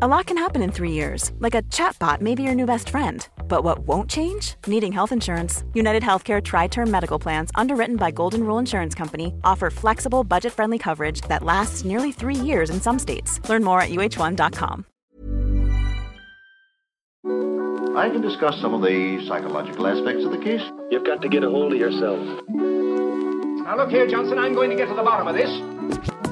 A lot can happen in three years, like a chatbot may be your new best friend. But what won't change? Needing health insurance. United Healthcare Tri Term Medical Plans, underwritten by Golden Rule Insurance Company, offer flexible, budget friendly coverage that lasts nearly three years in some states. Learn more at uh1.com. I can discuss some of the psychological aspects of the case. You've got to get a hold of yourself. Now look here, Johnson, I'm going to get to the bottom of this.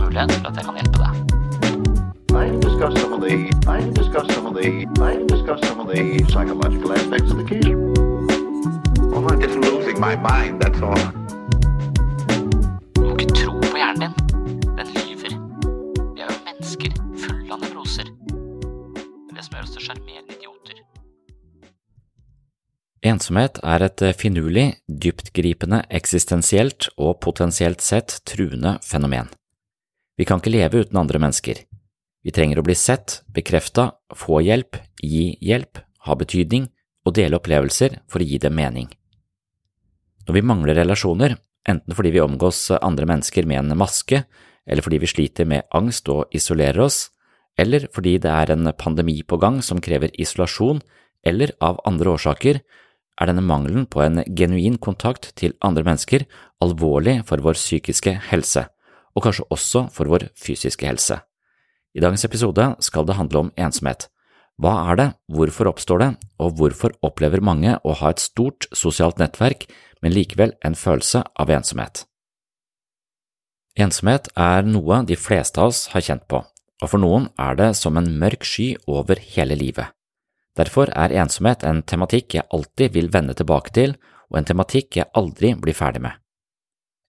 mulighet for at jeg kan hjelpe deg. I discuss some of the I discuss some of the I discuss some of the psychological aspects of the case. I'm just losing my mind, that's all. Du må ikke tro på hjernen din. Den lyver. Vi er jo mennesker fulle av nevroser. Det er det som gjør oss til sjarmerende idioter. Ensomhet er et finurlig, dyptgripende, eksistensielt og potensielt sett truende fenomen. Vi kan ikke leve uten andre mennesker. Vi trenger å bli sett, bekrefta, få hjelp, gi hjelp, ha betydning og dele opplevelser for å gi dem mening. Når vi mangler relasjoner, enten fordi vi omgås andre mennesker med en maske, eller fordi vi sliter med angst og isolerer oss, eller fordi det er en pandemi på gang som krever isolasjon, eller av andre årsaker, er denne mangelen på en genuin kontakt til andre mennesker alvorlig for vår psykiske helse, og kanskje også for vår fysiske helse. I dagens episode skal det handle om ensomhet. Hva er det, hvorfor oppstår det, og hvorfor opplever mange å ha et stort sosialt nettverk, men likevel en følelse av ensomhet? Ensomhet er noe de fleste av oss har kjent på, og for noen er det som en mørk sky over hele livet. Derfor er ensomhet en tematikk jeg alltid vil vende tilbake til, og en tematikk jeg aldri blir ferdig med.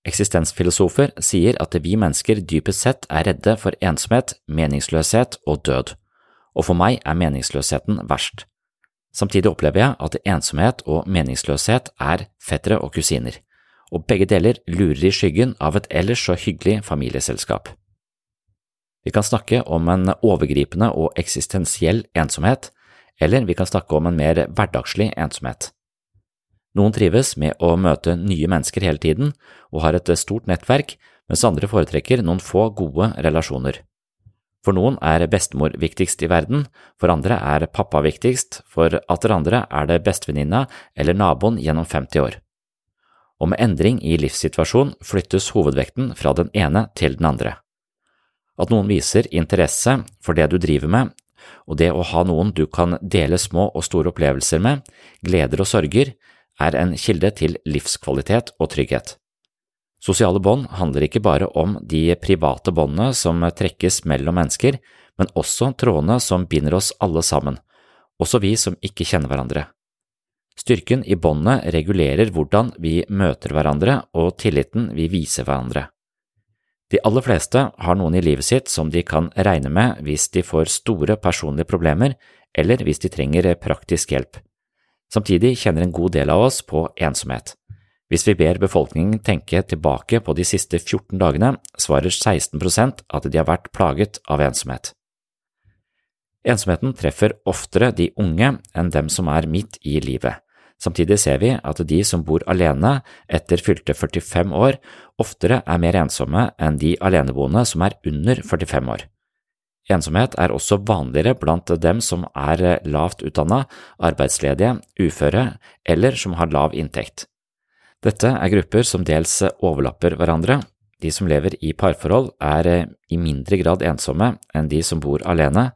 Eksistensfilosofer sier at vi mennesker dypest sett er redde for ensomhet, meningsløshet og død, og for meg er meningsløsheten verst. Samtidig opplever jeg at ensomhet og meningsløshet er fettere og kusiner, og begge deler lurer i skyggen av et ellers så hyggelig familieselskap. Vi kan snakke om en overgripende og eksistensiell ensomhet, eller vi kan snakke om en mer hverdagslig ensomhet. Noen trives med å møte nye mennesker hele tiden og har et stort nettverk, mens andre foretrekker noen få gode relasjoner. For noen er bestemor viktigst i verden, for andre er pappa viktigst, for atter andre er det bestevenninna eller naboen gjennom 50 år. Og med endring i livssituasjon flyttes hovedvekten fra den ene til den andre. At noen viser interesse for det du driver med, og det å ha noen du kan dele små og store opplevelser med, gleder og sorger, er en kilde til livskvalitet og trygghet. Sosiale bånd handler ikke bare om de private båndene som trekkes mellom mennesker, men også trådene som binder oss alle sammen, også vi som ikke kjenner hverandre. Styrken i båndene regulerer hvordan vi møter hverandre og tilliten vi viser hverandre. De aller fleste har noen i livet sitt som de kan regne med hvis de får store personlige problemer eller hvis de trenger praktisk hjelp. Samtidig kjenner en god del av oss på ensomhet. Hvis vi ber befolkningen tenke tilbake på de siste 14 dagene, svarer 16% at de har vært plaget av ensomhet. Ensomheten treffer oftere de unge enn dem som er midt i livet. Samtidig ser vi at de som bor alene etter fylte 45 år, oftere er mer ensomme enn de aleneboende som er under 45 år. Ensomhet er også vanligere blant dem som er lavt utdanna, arbeidsledige, uføre eller som har lav inntekt. Dette er grupper som dels overlapper hverandre. De som lever i parforhold er i mindre grad ensomme enn de som bor alene.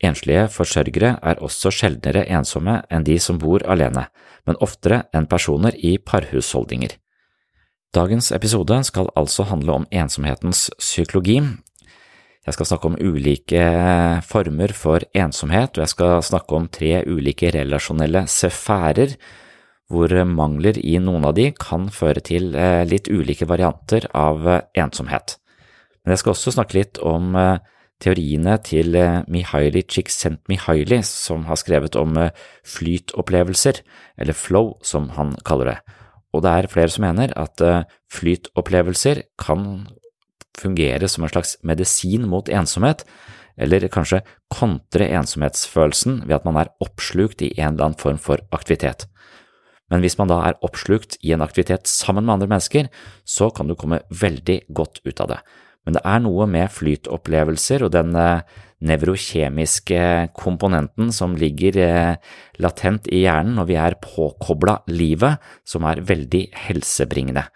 Enslige forsørgere er også sjeldnere ensomme enn de som bor alene, men oftere enn personer i parhusholdninger. Dagens episode skal altså handle om ensomhetens psykologi. Jeg skal snakke om ulike former for ensomhet, og jeg skal snakke om tre ulike relasjonelle sfærer, hvor mangler i noen av de kan føre til litt ulike varianter av ensomhet. Men jeg skal også snakke litt om teoriene til Mihaly Csikszentmihalyi, som har skrevet om flytopplevelser, eller flow som han kaller det. Og det er flere som mener at flytopplevelser kan fungere som en slags medisin mot ensomhet, eller kanskje kontre ensomhetsfølelsen ved at man er oppslukt i en eller annen form for aktivitet. Men hvis man da er oppslukt i en aktivitet sammen med andre mennesker, så kan du komme veldig godt ut av det. Men det er noe med flytopplevelser og den nevrokjemiske komponenten som ligger latent i hjernen når vi er påkobla livet, som er veldig helsebringende.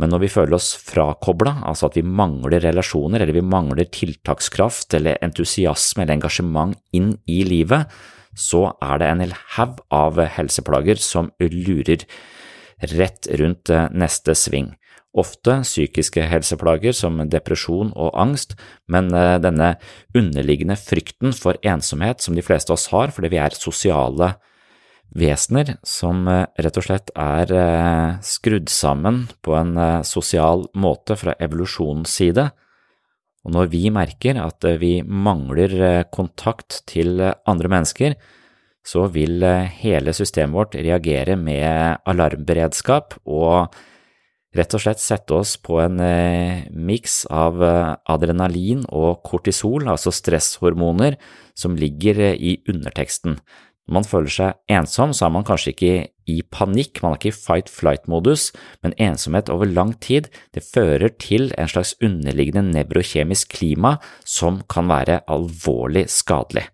Men når vi føler oss frakobla, altså at vi mangler relasjoner eller vi mangler tiltakskraft eller entusiasme eller engasjement inn i livet, så er det en hel haug av helseplager som lurer rett rundt neste sving. Ofte psykiske helseplager som depresjon og angst, men denne underliggende frykten for ensomhet som de fleste av oss har fordi vi er sosiale vesener som rett og slett er skrudd sammen på en sosial måte fra evolusjonens side, og når vi merker at vi mangler kontakt til andre mennesker, så vil hele systemet vårt reagere med alarmberedskap og rett og slett sette oss på en miks av adrenalin og kortisol, altså stresshormoner, som ligger i underteksten. Når man føler seg ensom, så er man kanskje ikke i panikk, man er ikke i fight-flight-modus, men ensomhet over lang tid, det fører til en slags underliggende nevrokjemisk klima som kan være alvorlig skadelig.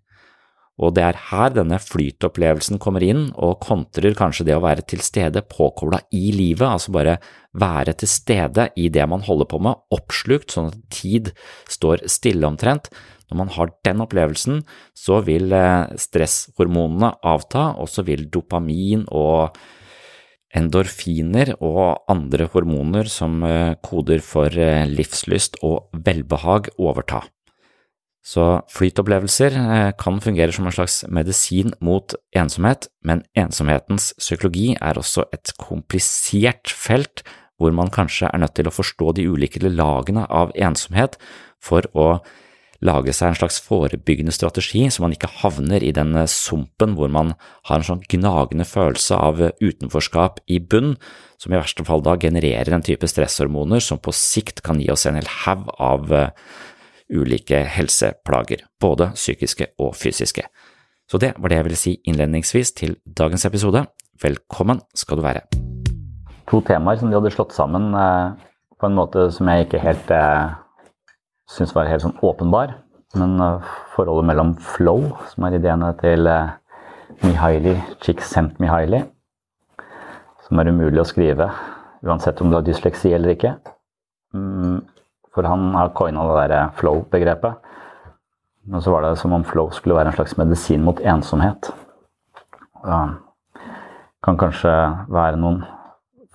Og det er her denne flytopplevelsen kommer inn og kontrer kanskje det å være til stede påkobla i livet, altså bare være til stede i det man holder på med, oppslukt sånn at tid står stille omtrent. Når man har den opplevelsen, så vil stresshormonene avta, og så vil dopamin og endorfiner og andre hormoner som koder for livslyst og velbehag overta. Så flytopplevelser kan fungere som en slags medisin mot ensomhet, men ensomhetens psykologi er også et komplisert felt hvor man kanskje er nødt til å forstå de ulike lagene av ensomhet for å lage seg en slags forebyggende strategi, så man ikke havner i den sumpen hvor man har en sånn gnagende følelse av utenforskap i bunn, som i verste fall da genererer en type stresshormoner som på sikt kan gi oss en hel haug av ulike helseplager, både psykiske og fysiske. Så det var det jeg ville si innledningsvis til dagens episode. Velkommen skal du være. To temaer som de hadde slått sammen på en måte som jeg ikke helt syns var helt sånn åpenbar. Men forholdet mellom flow, som er ideene til Mihaili, Csikszent Csikszentmihalyi, som er umulig å skrive uansett om du har dysleksi eller ikke. For han har coina det der flow-begrepet. Men så var det som om flow skulle være en slags medisin mot ensomhet. Det kan kanskje være noen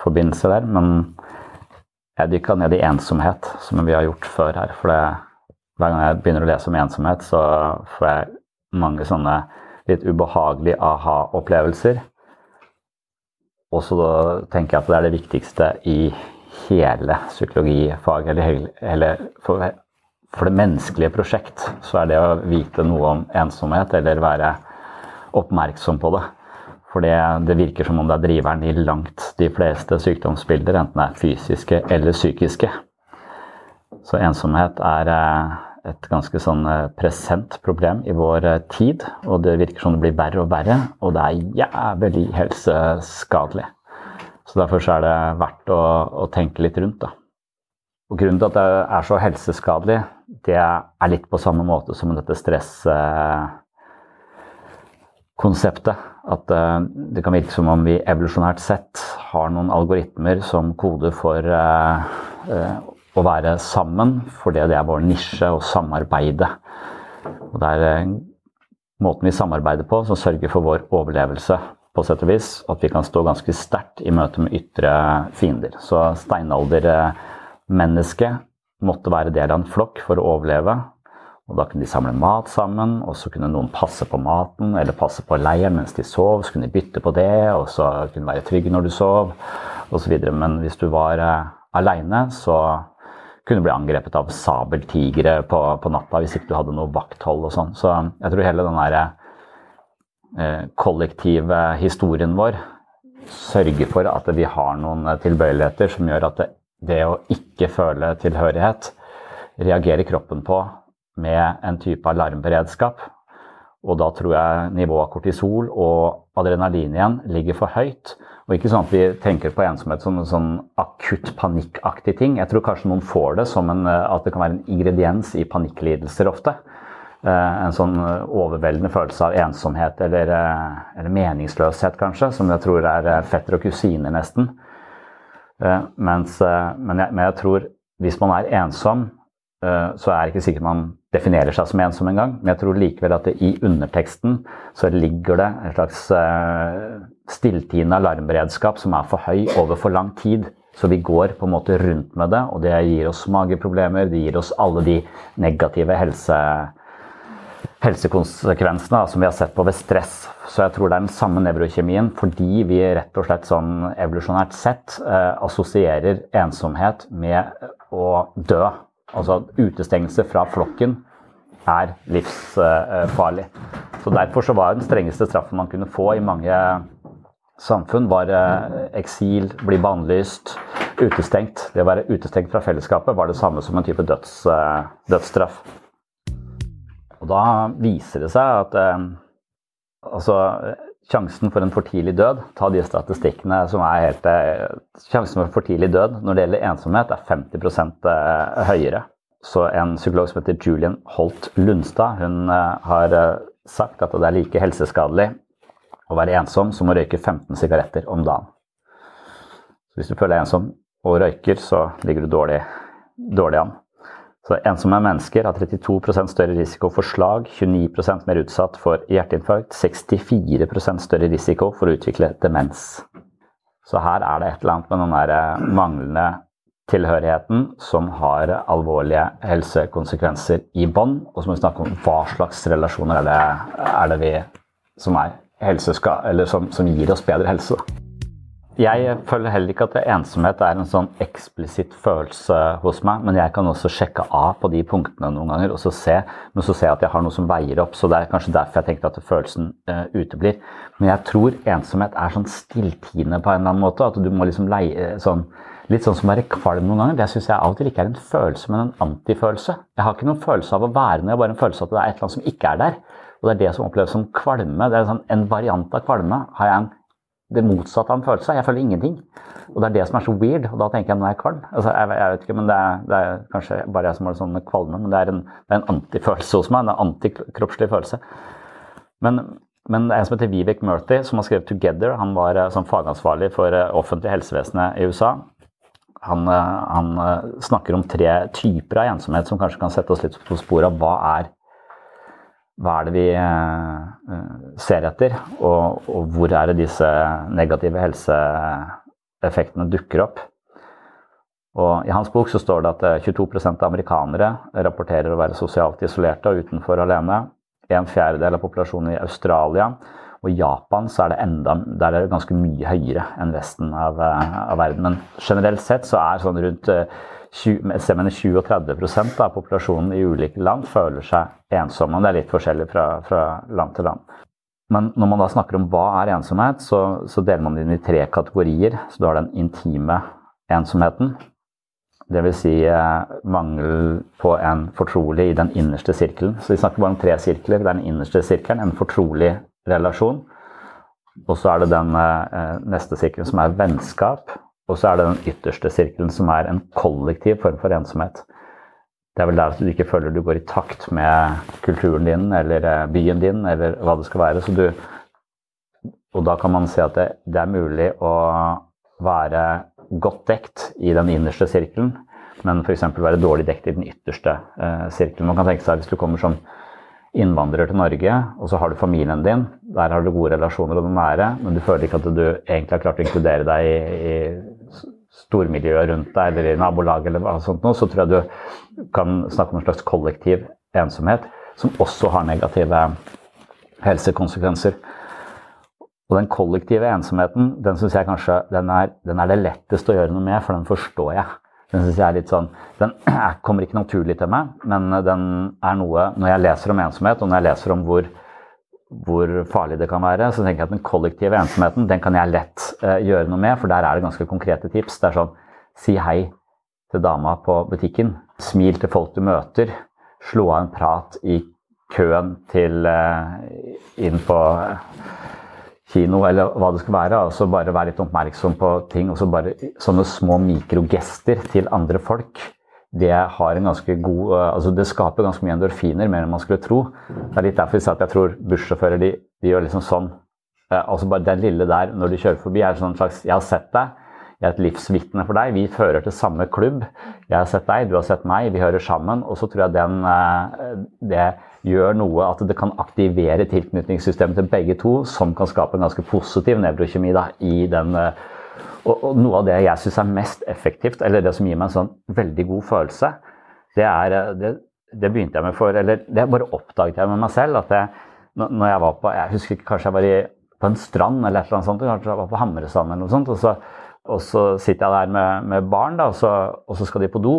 forbindelser der, men jeg dykka ned i ensomhet, som vi har gjort før her. For det, hver gang jeg begynner å lese om ensomhet, så får jeg mange sånne litt ubehagelige aha-opplevelser. Og så tenker jeg at det er det viktigste i hele psykologifaget, eller, eller for, for, det menneskelige prosjekt, så er det å vite noe om ensomhet, eller være oppmerksom på det. For det, det virker som om det er driveren i langt de fleste sykdomsbilder, enten det er fysiske eller psykiske. Så ensomhet er et ganske sånn present problem i vår tid. Og det virker som det blir verre og verre, og det er jævlig helseskadelig. Så derfor er det verdt å, å tenke litt rundt. da. Og Grunnen til at det er så helseskadelig, det er litt på samme måte som dette stresskonseptet. At eh, det kan virke som om vi evolusjonært sett har noen algoritmer som koder for eh, eh, å være sammen, fordi det er vår nisje å samarbeide. Og det er måten vi samarbeider på som sørger for vår overlevelse på sett og vis. At vi kan stå ganske sterkt i møte med ytre fiender. Så steinalder Mennesket måtte være del av en flokk for å overleve. Og Da kunne de samle mat sammen, og så kunne noen passe på maten eller passe på leiren mens de sov. Så kunne de bytte på det, og så kunne de være trygge når du sov osv. Men hvis du var uh, aleine, så kunne du bli angrepet av sabeltigre på, på, natta hvis ikke du hadde noe vakthold og sånn. Så jeg tror hele den der uh, kollektive historien vår sørger for at vi har noen tilbøyeligheter som gjør at det det å ikke føle tilhørighet reagerer kroppen på med en type alarmberedskap. Og da tror jeg nivået av kortisol og adrenalin igjen ligger for høyt. Og ikke sånn at vi tenker på ensomhet som en sånn akutt panikkaktig ting. Jeg tror kanskje noen får det som en, at det kan være en ingrediens i panikklidelser ofte. Eh, en sånn overveldende følelse av ensomhet eller, eh, eller meningsløshet, kanskje, som jeg tror er eh, fetter og kusiner, nesten. Eh, mens, eh, men, jeg, men, jeg, tror hvis man er ensom, eh, så er det ikke sikkert man definerer seg som ensom engang. Men jeg tror likevel at det, i underteksten så ligger det en slags stilltiende alarmberedskap som er for høy over for lang tid. Så vi går på en måte rundt med det, og det gir oss mageproblemer. Det gir oss alle de negative helse helsekonsekvensene som vi har sett på ved stress. Så jeg tror det er den samme nevrokjemien fordi vi rett og slett sånn evolusjonært sett eh, assosierer ensomhet med å dø. Altså utestengelse fra flokken er livsfarlig. Så Derfor så var den strengeste straffen man kunne få i mange samfunn, var eh, eksil, bli bannlyst, utestengt. Det å være utestengt fra fellesskapet var det samme som en type døds, eh, dødsstraff. Og da viser det seg at eh, altså, sjansen for en for tidlig død Ta de statistikkene som er helt eh, Sjansen for for tidlig død når det gjelder ensomhet, er 50 eh, høyere. Så en psykolog som heter Julian Holt Lundstad, hun eh, har sagt at det er like helseskadelig å være ensom som å røyke 15 sigaretter om dagen. Så hvis du føler deg ensom og røyker, så ligger du dårlig, dårlig an. Så ensomme mennesker har 32% større risiko for slag, 29% mer utsatt for hjerteinfarkt, 64 større risiko for å utvikle demens. Så her er det et eller annet med den der eh, manglende tilhørigheten som har alvorlige helsekonsekvenser i bånn. Og så må vi snakke om hva slags relasjoner er det, er det vi som, er som, som gir oss bedre helse. Jeg føler heller ikke at ensomhet er en sånn eksplisitt følelse hos meg, men jeg kan også sjekke av på de punktene noen ganger, og så se, men så ser jeg at jeg har noe som veier opp. Så det er kanskje derfor jeg tenkte at følelsen uh, uteblir. Men jeg tror ensomhet er sånn stilltiende på en eller annen måte. At du må liksom leie sånn Litt sånn som å være kvalm noen ganger. Det syns jeg av og til ikke er en følelse, men en antifølelse. Jeg har ikke noen følelse av å være noe, jeg har bare en følelse av at det er et eller annet som ikke er der. Og det er det som oppleves som kvalme. Det er sånn, en variant av kvalme har jeg en det motsatte av en følelse. Jeg føler ingenting. Og det er det som er så weird. Og da tenker jeg nå er jeg kvalm. Altså, jeg, jeg, vet ikke, men det er, det er, kanskje bare jeg som har det sånn med kvalme, men det er en, det er en antifølelse hos meg. En antikroppslig følelse. Men, men det er en som heter Vivek Murthy, som har skrevet 'Together'. Han var uh, som fagansvarlig for uh, offentlig helsevesenet i USA. Han, uh, han snakker om tre typer av ensomhet som kanskje kan sette oss litt på sporet av hva er hva er det vi eh, ser etter, og, og, hvor er det disse negative helseeffektene dukker opp. Og I hans bok så står det at 22 eh, av amerikanere rapporterer å være sosialt isolerte og utenfor alene. En fjerdedel av populasjonen i Australia. Og i Japan så er det enda, der er det ganske mye høyere enn resten av, eh, av verden. Men generelt sett så er sånn rundt 20, 30% av populasjonen i ulike land føler seg ensomme. Det er litt forskjellig fra, fra, land til land. Men når man da snakker om hva er ensomhet, så, så deler man det inn i tre kategorier. Så du har den intime ensomheten. Dvs. Si, eh, mangel på en fortrolig i den innerste sirkelen. Så vi snakker bare om tre sirkler. Det er den innerste sirkelen, en fortrolig relasjon. Og så er det den eh, neste sirkelen som er vennskap. Og så er det den ytterste sirkelen som er en kollektiv form for ensomhet. Det er vel der at du ikke føler du går i takt med kulturen din eller eh, byen din eller hva det skal være. Du, og da kan man si at det, det er mulig å være godt dekt i den innerste sirkelen, men f.eks. være dårlig dekt i den ytterste eh, sirkelen. Man kan tenke seg hvis du kommer som innvandrer til Norge, og så har du familien din. Der har du gode relasjoner og det nære, men du føler ikke at du egentlig har klart å inkludere deg i, i stormiljøet rundt deg eller i nabolaget eller hva sånt noe, så tror jeg du kan snakke om en slags kollektiv ensomhet som også har negative helsekonsekvenser. Og den kollektive ensomheten, den syns jeg kanskje den er, den er, det lettest å gjøre noe med, for den forstår jeg. Den synes jeg er litt sånn, den kommer ikke naturlig til meg, men den er noe Når jeg leser om ensomhet, og når jeg leser om hvor, hvor farlig det kan være, så tenker jeg at den kollektive ensomheten den kan jeg lett uh, gjøre noe med, for der er det ganske konkrete tips. Det er sånn Si hei til dama på butikken. Smil til folk du møter. Slå av en prat i køen til uh, inn på uh, kino eller hva det skal være. altså Bare være litt oppmerksom på ting. og så bare Sånne små mikrogester til andre folk. Det, har en ganske god, eh, altså det skaper ganske mye endorfiner, mer enn man skulle tro. Det er litt derfor jeg jeg tror bussjåfører de, de, gjør liksom sånn. Altså bare Den lille der når de kjører forbi, er sånn slags 'Jeg har sett deg. Jeg er et livsvitne for deg. Vi fører til samme klubb. Jeg har sett deg, du har sett meg. Vi hører sammen.' Og så tror jeg den, eh, det gjør noe at det kan aktivere tilknytningssystemet til begge to, som kan skape en ganske positiv nevrokjemi da, i den eh, og, og, noe av det jeg syns er mest effektivt, eller det som gir meg en sånn veldig god følelse, det er eh, det, det begynte jeg med for Eller det bare oppdaget jeg med meg selv. at jeg, når jeg var på Jeg husker ikke, kanskje jeg var i, på en strand eller et eller annet sånt, kanskje jeg var på Hamresand eller noe sånt. Og så, og så sitter jeg der med, med barn, da, og så, og så, skal de på do.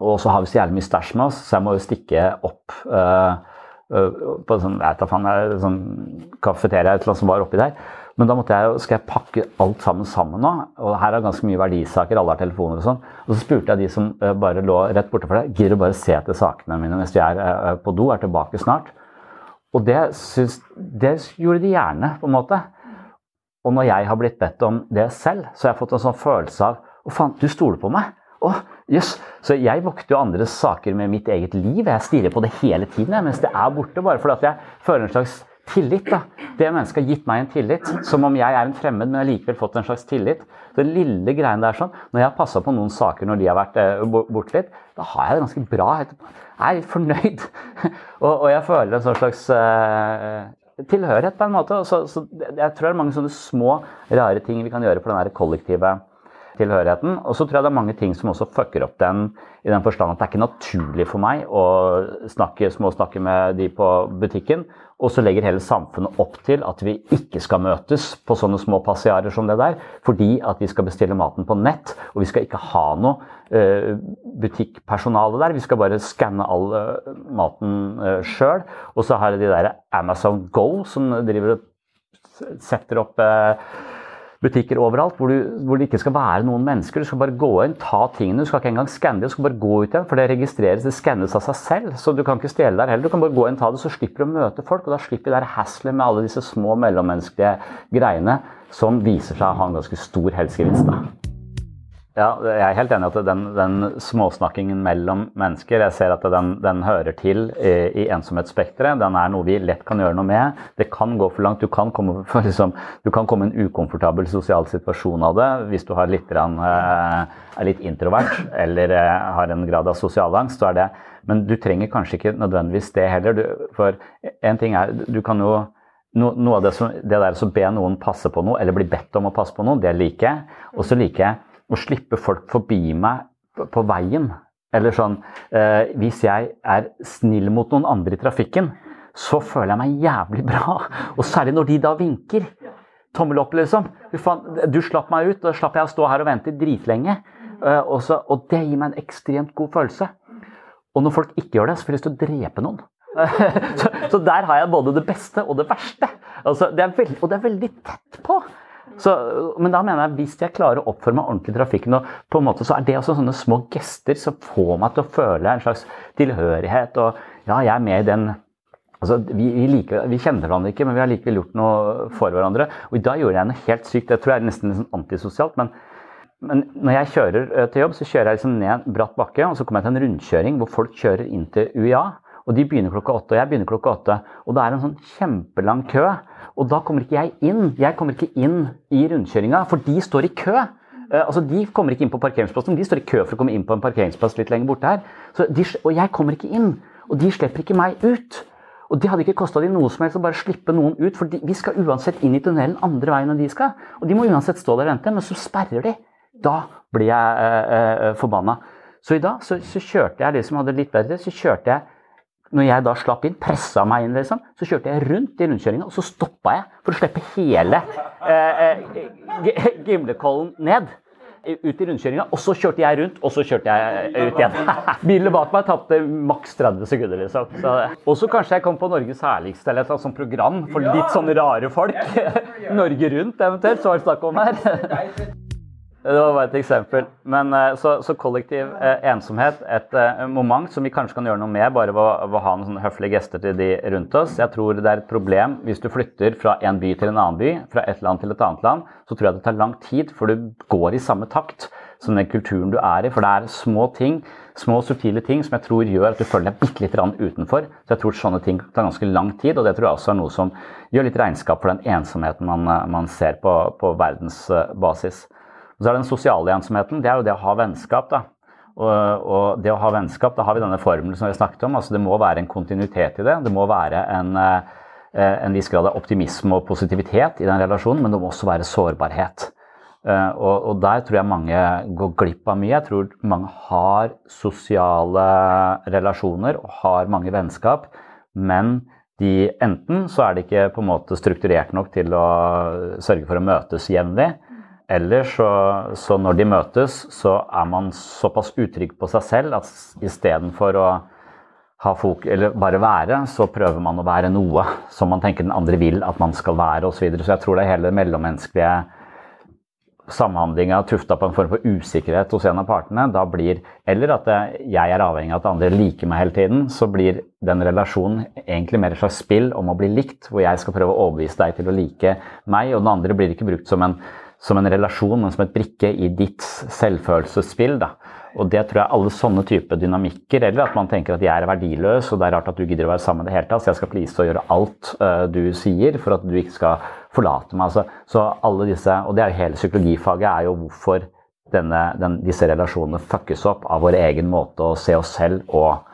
Og så har vi så jævlig mye stæsj med oss, så jeg må jo stikke opp uh, uh, på sånn, jeg vet faen, sånn kafeteria eller noe som var oppi der. Men da måtte jeg, skal jeg pakke alt sammen sammen nå. Og her er ganske mye verdisaker, alle har telefoner og sånn. Og så spurte jeg de som uh, bare lå rett borte for deg, gidder du bare se etter sakene mine mens de er på do, er tilbake snart. Og det, syns, det gjorde de gjerne, på en måte. Og når jeg har blitt bedt om det selv, så har jeg fått en sånn følelse av Å, faen, du stoler på meg. Å, jøss. Yes. Så jeg vokter jo andres saker med mitt eget liv. Jeg stirrer på det hele tiden mens det er borte. Bare fordi jeg føler en slags tillit. da. Det mennesket har gitt meg en tillit. Som om jeg er en fremmed, men har likevel fått en slags tillit. Den lille greien der sånn, Når jeg har passa på noen saker når de har vært eh, borte litt, da har jeg det ganske bra. Jeg er litt fornøyd. og, og, jeg føler en sånn slags eh, tilhørighet, på en måte. Så, så, jeg tror det er mange sånne små, rare ting vi kan gjøre for den kollektive tilhørigheten. Og så tror jeg det er mange ting som også fucker opp den, i den forstand at det er ikke naturlig for meg å snakke, småsnakke med de på butikken. Og så legger hele samfunnet opp til at vi ikke skal møtes på sånne små passiarer som det der, fordi at vi skal bestille maten på nett, og vi skal ikke ha noe uh, butikkpersonale der. Vi skal bare skanne all uh, maten uh, sjøl. Og så har de der Amazon Go som driver og setter opp butikker overalt hvor, du, hvor, det ikke skal være noen mennesker. Du skal bare gå inn, ta tingene. Du skal ikke engang skanne det, du skal bare gå ut igjen. For det registreres, det skannes av seg selv. Så du kan ikke stjele der heller. Du kan bare gå inn, ta det, så slipper du å møte folk. Og da slipper du det hasslet med alle disse små mellommenneskelige greiene som viser seg å ha en ganske stor helsegevinst. Ja, jeg er helt enig i at den, den, småsnakkingen mellom mennesker Jeg ser at den, den hører til i, i ensomhetsspekteret. Den er noe vi lett kan gjøre noe med. Det kan gå for langt. Du kan komme, for liksom, en ukomfortabel sosial situasjon av det hvis du litt, eh, er litt introvert eller eh, har en grad av sosial angst. Så er det, men du trenger kanskje ikke nødvendigvis det heller. Du, for en ting er, du kan jo noe av det, som, det der å be noen passe på noe, eller bli bedt om å passe på noe, det liker jeg. Og så liker jeg å slippe folk forbi meg på veien. Eller sånn eh, Hvis jeg er snill mot noen andre i trafikken, så føler jeg meg jævlig bra. Og særlig når de da vinker. Tommel opp, liksom. Du slapp meg ut, da slapp jeg å stå her og vente dritlenge. Eh, og, så, og det gir meg en ekstremt god følelse. Og når folk ikke gjør det, så får jeg lyst til å drepe noen. så, så, der har jeg både det beste og det verste. Altså, det veld, og det er veldig tett på. Så, men da mener jeg hvis jeg klarer å oppføre meg ordentlig i trafikken, og på en måte, så er det også sånne små gester som får meg til å føle en slags tilhørighet. Og ja, jeg er med i den altså, vi, vi, liker, vi kjenner hverandre ikke, men vi har likevel gjort noe for hverandre. Og i dag gjorde jeg noe helt sykt. Det tror jeg er nesten liksom antisosialt. men men når jeg kjører eh, til jobb, så kjører jeg liksom ned en bratt bakke, og så kommer jeg til en rundkjøring hvor folk kjører inn til UiA. Og de begynner klokka åtte, og jeg begynner klokka åtte. Og da er det en sånn kjempelang kø. Og da kommer ikke jeg inn. Jeg kommer ikke inn i rundkjøringa, for de står i kø. Uh, altså De kommer ikke inn på parkeringsplassen, de står i kø for å komme inn på en parkeringsplass litt lenger borte her. De, og jeg kommer ikke inn. Og de slipper ikke meg ut. Og det hadde ikke kosta dem noe som helst å bare slippe noen ut, for de, vi skal uansett inn i tunnelen andre veien enn de skal. Og de må uansett stå der og vente, men så sperrer de. Da blir jeg eh, eh, forbanna. Så i dag så, så kjørte jeg liksom, hadde litt bedre, så kjørte jeg når jeg da slapp inn, pressa meg inn, liksom, så kjørte jeg rundt i rundkjøringa, og så stoppa jeg for å slippe hele eh, eh Gimlekollen ned. Ut i rundkjøringa, og så kjørte jeg rundt, og så kjørte jeg ut igjen. Bilene bak meg tapte maks 30 sekunder, liksom. Og så kanskje jeg kom på Norges herligste eller et sånt program for litt sånne rare folk. Norge Rundt eventuelt, så var det snakk om her. Det var bare et eksempel. Men eh, så, så kollektiv eh, ensomhet, et eh, moment som vi kanskje kan gjøre noe med bare ved å, ha noen høflige gester til de rundt oss. Jeg tror det er et problem hvis du flytter fra en by til en annen by, fra et land til et annet land. Så tror jeg det tar lang tid før du går i samme takt som den kulturen du er i. For det er små ting, små subtile ting som jeg tror gjør at du føler deg bitte litt utenfor. Så jeg tror sånne ting tar ganske lang tid, og det tror jeg også er noe som gjør litt regnskap for den ensomheten man, man ser på, på verdensbasis. Og så er det den sosiale ensomheten. Det er jo det å ha vennskap. da. Og, og, det å ha vennskap, da har vi denne formelen som vi snakket om. altså Det må være en kontinuitet i det. Det må være en, eh, en viss grad av optimisme og positivitet i den relasjonen, men det må også være sårbarhet. Eh, og, og, der tror jeg mange går glipp av mye. Jeg tror mange har sosiale relasjoner og har mange vennskap, men de, enten så er det ikke på en måte strukturert nok til å sørge for å møtes jevnlig, eller så, så, når de møtes, så er man såpass utrygg på seg selv at istedenfor å ha folk, eller bare være, så prøver man å være noe som man tenker den andre vil at man skal være osv. Så, videre. så jeg tror det er hele mellommenneskelige samhandlinga tufta på en form for usikkerhet hos en av partene, da blir Eller at jeg er avhengig av at andre liker meg hele tiden, så blir den relasjonen egentlig mer et slags spill om å bli likt, hvor jeg skal prøve å overbevise deg til å like meg, og den andre blir ikke brukt som en som en relasjon, men som et brikke i ditt selvfølelsesspill. Da. Og det tror jeg alle sånne type dynamikker, eller at man tenker at jeg er verdiløs, og det er rart at du gidder å være sammen i det hele tatt, så jeg skal please og gjøre alt uh, du sier for at du ikke skal forlate meg. Altså, så alle disse, og det er jo hele psykologifaget, er jo hvorfor denne, den, disse relasjonene fuckes opp av vår egen måte å se oss selv og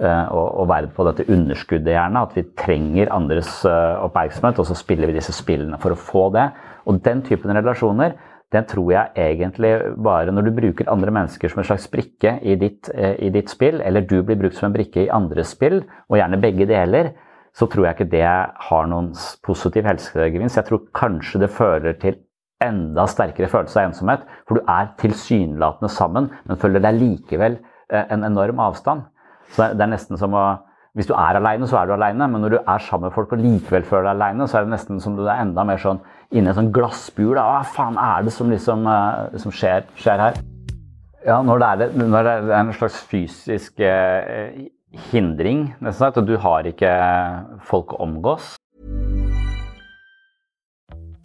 uh, og, være på dette underskuddet, gjerne. At vi trenger andres uh, oppmerksomhet, og så spiller vi disse spillene for å få det. Og den typen relasjoner den tror jeg egentlig bare når du bruker andre mennesker som en slags brikke i ditt, eh, i ditt spill, eller du blir brukt som en brikke i andres spill, og gjerne begge deler, så tror jeg ikke det har noen positiv helsegevinst. Jeg tror kanskje det fører til enda sterkere følelse av ensomhet, for du er tilsynelatende sammen, men føler deg likevel eh, en enorm avstand. Så det er nesten som å hvis du er aleine, så er du aleine, men når du er sammen med folk og likevel føler deg aleine, så er det nesten som du er enda mer sånn inni en sånn glassbur. Hva faen er det som liksom uh, som skjer, skjer, her? Ja, når det, er, når det er en slags fysisk uh, hindring, nesten sagt, og du har ikke folk å omgås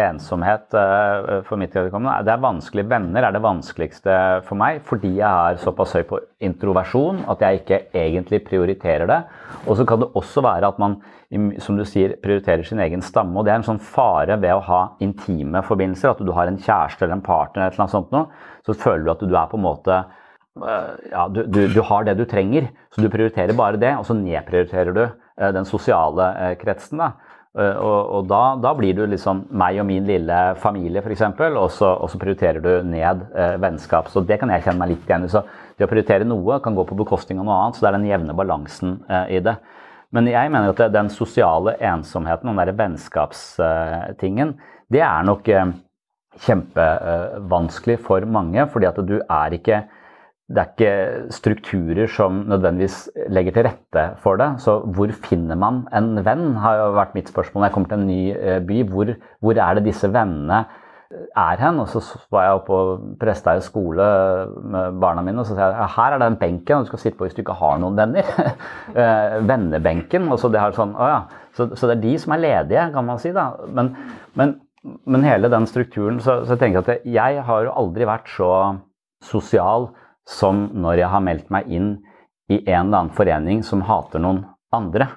ensomhet uh, for mitt vedkommende Det er vanskelig. Venner er det vanskeligste for meg fordi jeg er såpass høy på introversjon at jeg ikke egentlig prioriterer det. Og så kan det også være at man som du sier, prioriterer sin egen stamme. og Det er en sånn fare ved å ha intime forbindelser. At du har en kjæreste eller en partner, eller noe sånt noe, så føler du at du er på en måte ja, du, du, du, har det du trenger, så du prioriterer bare det, og så nedprioriterer du uh, den sosiale kretsen. da. Uh, og, og da, da, blir du liksom meg og min lille familie, f.eks., og, og så prioriterer du ned vennskap. Så det kan jeg kjenne meg litt igjen i. Så det å prioritere noe kan gå på bekostning av noe annet, så det er den jevne balansen i det. Men jeg mener at den sosiale ensomheten, den derre vennskapstingen, det er nok kjempevanskelig for mange, fordi at du er ikke det er ikke strukturer som nødvendigvis legger til rette for det. Så hvor finner man en venn, har jo vært mitt spørsmål når jeg kommer til en ny eh, by. Hvor, hvor er det disse vennene eh, er hen? Og så var jeg oppe og presta i skole med barna mine, og så sa jeg her er den benken du skal sitte på hvis du ikke har noen venner. Eh, vennebenken. Og så, det sånn, ja. så, så, det er de som er ledige, kan man si. da. Men, men, men hele den strukturen Så, så jeg tenker at jeg har aldri vært så sosial som når jeg har meldt meg inn i en eller annen forening som hater noen andre.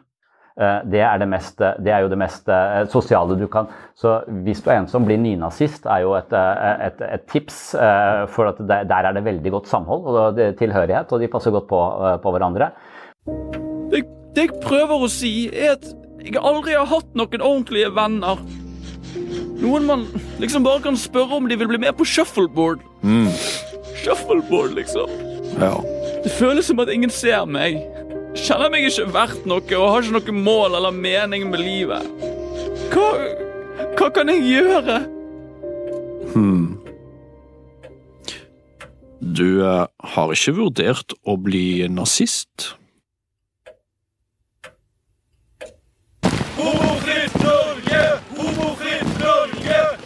Eh, det er, det, mest, det er jo det mest eh, sosiale du kan Så hvis du er en som blir nynazist, er jo et, eh, et, et tips. For at der er det veldig godt samhold og tilhørighet, og de passer godt på, på hverandre. Det, det, jeg prøver å si, er at jeg aldri har hatt noen ordentlige venner. Noen man liksom bare kan spørre om de vil bli med på shuffleboard. Mm shuffleboard, liksom. Ja. Det føles som at ingen ser meg. Kjenner meg ikke verdt noe og har ikke noe mål eller mening med livet. Hva, hva kan jeg gjøre? Hm. Du uh, har ikke vurdert å bli nazist?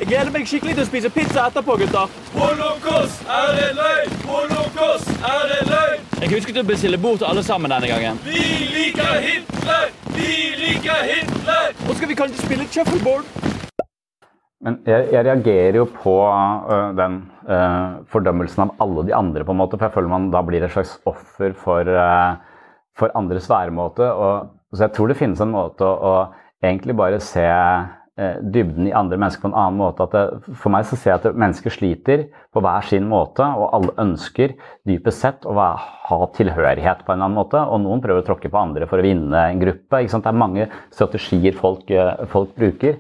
Jeg gleder meg skikkelig til å spise pizza etterpå, gutter. Holocaust er en løgn! Holocaust er en løgn! Jeg husket å bestille bord til alle sammen denne gangen. Vi liker Hitler! Vi liker Hitler! Og skal vi kanskje spille shuffleboard? Men jeg, jeg, reagerer jo på uh, den uh, fordømmelsen av alle de andre, på en måte, for jeg føler man da blir et slags offer for, uh, for andres væremåte. Og, så jeg tror det finnes en måte å, å egentlig bare se dybden i andre mennesker på en annen måte. Det, for meg så ser jeg at mennesker sliter på hver sin måte, og alle ønsker dypest sett å ha tilhørighet på en annen måte. Og noen prøver å tråkke på andre for å vinne en gruppe. Det er mange strategier folk, eh, folk bruker.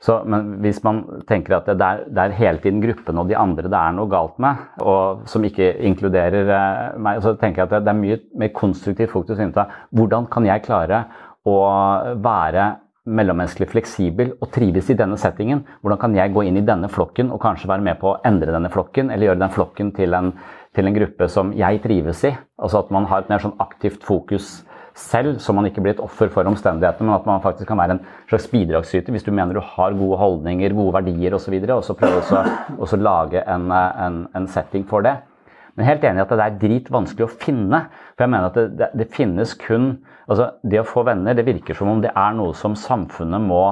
Så, men hvis man tenker at det er, det er, hele tiden gruppen og de andre det er noe galt med, og som ikke inkluderer eh, meg, så tenker jeg at det, det er mye mer konstruktivt fokus innenfor hvordan kan jeg klare å være mellommenneskelig fleksibel og trives i denne settingen? Hvordan kan jeg gå inn i denne flokken og kanskje være med på å endre denne flokken, eller gjøre den flokken til en, til en gruppe som jeg trives i? Altså at man har et mer sånn aktivt fokus selv, så man ikke blir et offer for omstendighetene, men at man faktisk kan være en slags bidragsyter hvis du mener du har gode holdninger, gode verdier osv., og, og så prøve å lage en, en, en setting for det. Men helt enig i at det er dritvanskelig å finne. For jeg mener at det, det, det, finnes kun Altså, det å få venner, det virker som om det er noe som samfunnet må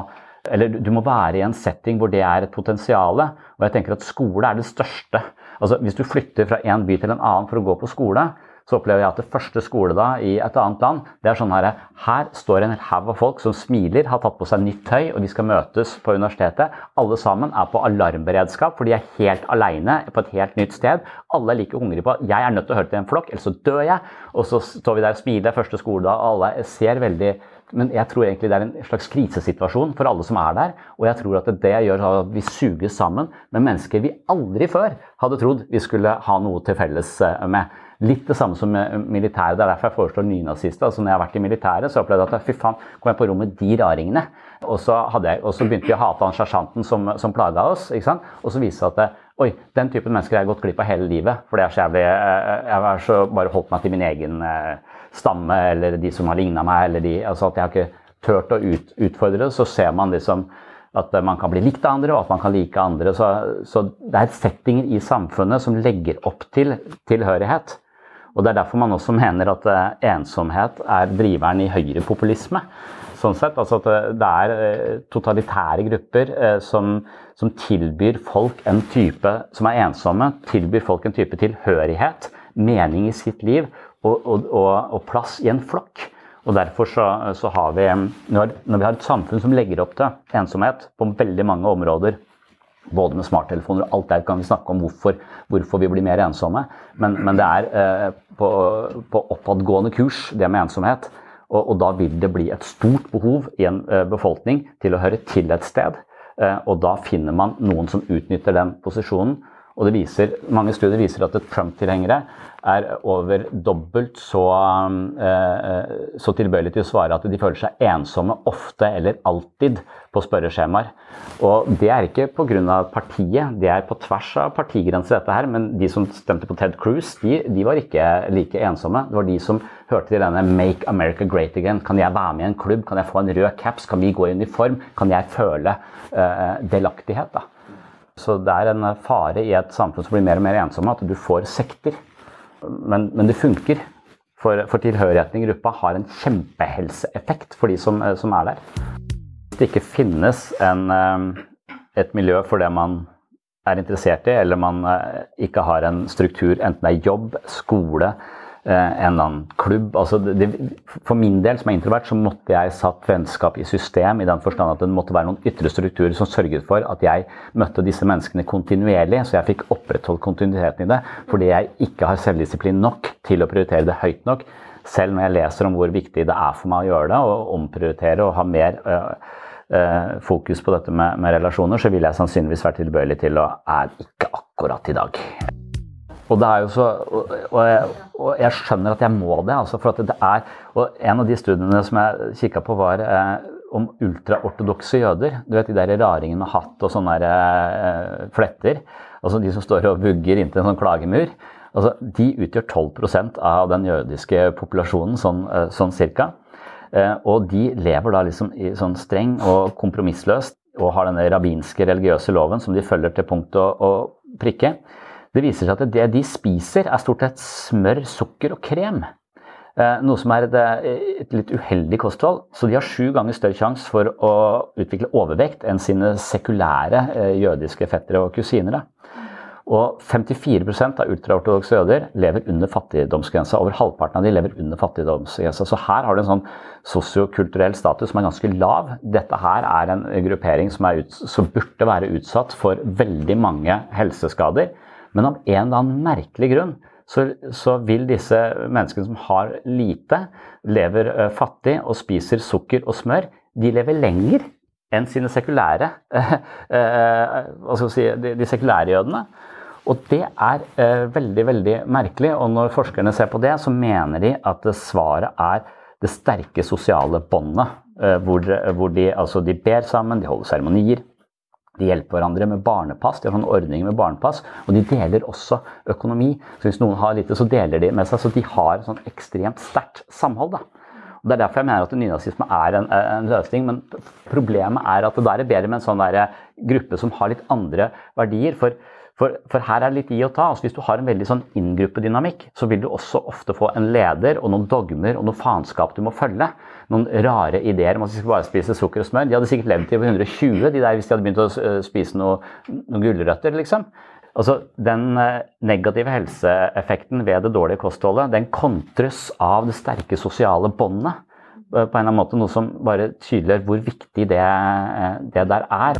Eller du må være i en setting hvor det er et potensial. Og jeg tenker at skole er det største. Altså, hvis du flytter fra en by til en annen for å gå på skole, så opplever jeg at det første skole da i et annet land, det er sånn her Her står en haug av folk som smiler, har tatt på seg nytt tøy, og de skal møtes på universitetet. Alle sammen er på alarmberedskap, for de er helt aleine på et helt nytt sted. Alle er like hungrige på jeg er nødt til å høre til en flokk, ellers så dør jeg. Og så står vi der og smiler første skoledag, og alle ser veldig men jeg tror egentlig det er en slags krisesituasjon for alle som er der. Og jeg tror at det gjør at vi suges sammen med mennesker vi aldri før hadde trodd vi skulle ha noe til felles eh, med. Litt det samme som militæret. Det er derfor jeg foreslår nynazister. Altså, når jeg har vært i militæret, så opplevde jeg at fy faen, kom jeg på rommet de raringene. Og så, jeg, og så begynte vi å hate han sersjanten som, som plaga oss. ikke sant? Og så viste det seg at oi, den typen mennesker har jeg gått glipp av hele livet. For det er så eh, Jeg har så bare holdt meg til min egen eh, stamme eller de som har ligna meg. eller de, altså at Jeg har ikke turt å ut, utfordre. Så ser man liksom at man kan bli likt av andre, og at man kan like andre. Så, så det er settinger i samfunnet som legger opp til tilhørighet. Og Det er derfor man også mener at uh, ensomhet er driveren i høyrepopulisme. Sånn sett, altså at det er uh, totalitære grupper som, som, tilbyr folk en type som er ensomme, tilbyr folk en type tilhørighet, mening i sitt liv og, og, og, og plass i en flokk. Og Derfor så, så har vi, når, når vi har et samfunn som legger opp til ensomhet på veldig mange områder, både med smarttelefoner og alt der kan vi snakke om hvorfor, hvorfor vi blir mer ensomme. Men, men det er eh, på, på, oppadgående kurs, det med ensomhet. Og, og, da vil det bli et stort behov i en eh, befolkning til å høre til et sted. Eh, og da finner man noen som utnytter den posisjonen. Og det viser, mange studier viser at Trump-tilhengere er over dobbelt så, eh, så tilbøyelig til å svare at de føler seg ensomme ofte eller alltid på spørreskjemaer. Og det er ikke pga. partiet, det er på tvers av partigrenser, dette her. Men de som stemte på Ted Cruz, de, de, var ikke like ensomme. Det var de som hørte til denne 'Make America Great Again'. Kan jeg være med i en klubb? Kan jeg få en rød caps? Kan vi gå i uniform? Kan jeg føle uh, delaktighet? da? Så det er en fare i et samfunn som blir mer og mer ensomme, at du får sekter. Men, men det funker. For, for, tilhørigheten i gruppa har en kjempehelseeffekt for de som, eh, som er der. Hvis det ikke finnes en, eh, et miljø for det man er interessert i, eller man eh, ikke har en struktur, enten det er jobb, skole, en eller annen klubb. Altså det, for min del, som er introvert, så måtte jeg satt vennskap i system, i den forstand at det måtte være noen ytre strukturer som sørget for at jeg møtte disse menneskene kontinuerlig, så jeg fikk opprettholdt kontinuiteten i det, fordi jeg ikke har selvdisiplin nok til å prioritere det høyt nok. Selv når jeg leser om hvor viktig det er for meg å gjøre det, og omprioritere og ha mer øh, fokus på dette med, med, relasjoner, så vil jeg sannsynligvis være tilbøyelig til å er ikke akkurat i dag. Og, så, og, jeg, og jeg skjønner at jeg må det. Altså for det er, og En av de studiene som jeg kikka på, var eh, om ultraortodokse jøder. Du vet de der raringene med hatt og sånne der, eh, fletter. Altså de som står og vugger inntil en sånn klagemur. Altså, de utgjør 12% av den jødiske populasjonen, sånn, eh, sånn cirka. Eh, og de lever da liksom i sånn streng og kompromissløst og har denne rabbinske religiøse loven som de følger til punkt og, og prikke. Det viser seg at det de spiser, er stort sett smør, sukker og krem. Eh, noe som er et, et, litt uheldig kosthold. Så de har sju ganger større sjanse for å utvikle overvekt enn sine sekulære eh, jødiske fettere og kusiner. Og 54% av ultraortodokse jøder lever under fattigdomsgrensa. Over halvparten av de lever under fattigdomsgrensa. Så her har du en sånn sosiokulturell status som er ganske lav. Dette her er en gruppering som, ut, som burde være utsatt for veldig mange helseskader. Men av en eller annen merkelig grunn så, så vil disse menneskene som har lite, lever fattig og spiser sukker og smør, de lever lenger enn sine sekulære uh, uh, si, de, de, sekulære jødene. Og det er veldig, veldig merkelig. Og når forskerne ser på det, så mener de at svaret er det sterke sosiale båndet. Hvor, hvor de, altså de ber sammen, de holder seremonier, de hjelper hverandre med barnepass. De har sånne ordninger med barnepass. Og de deler også økonomi. Så hvis noen har lite, så deler de med seg. Så de har sånn ekstremt sterkt samhold. da. Og Det er derfor jeg mener at nynazisme er en, en, løsning. Men problemet er at det der er bedre med en sånn gruppe som har litt andre verdier. For for, for, her er det litt i å ta. Altså, hvis du har en veldig sånn inngruppedynamikk, så vil du også ofte få en leder og noen dogmer og noe faenskap du må følge. Noen rare ideer om at de skal bare spise sukker og smør. De hadde sikkert levd til 120 de der, hvis de hadde begynt å øh, spise noe, noen gulrøtter. liksom. Altså, Den øh, negative helseeffekten ved det dårlige kostholdet den kontres av det sterke sosiale båndet. På en eller annen måte, Noe som bare tydeliggjør hvor viktig det, det der er.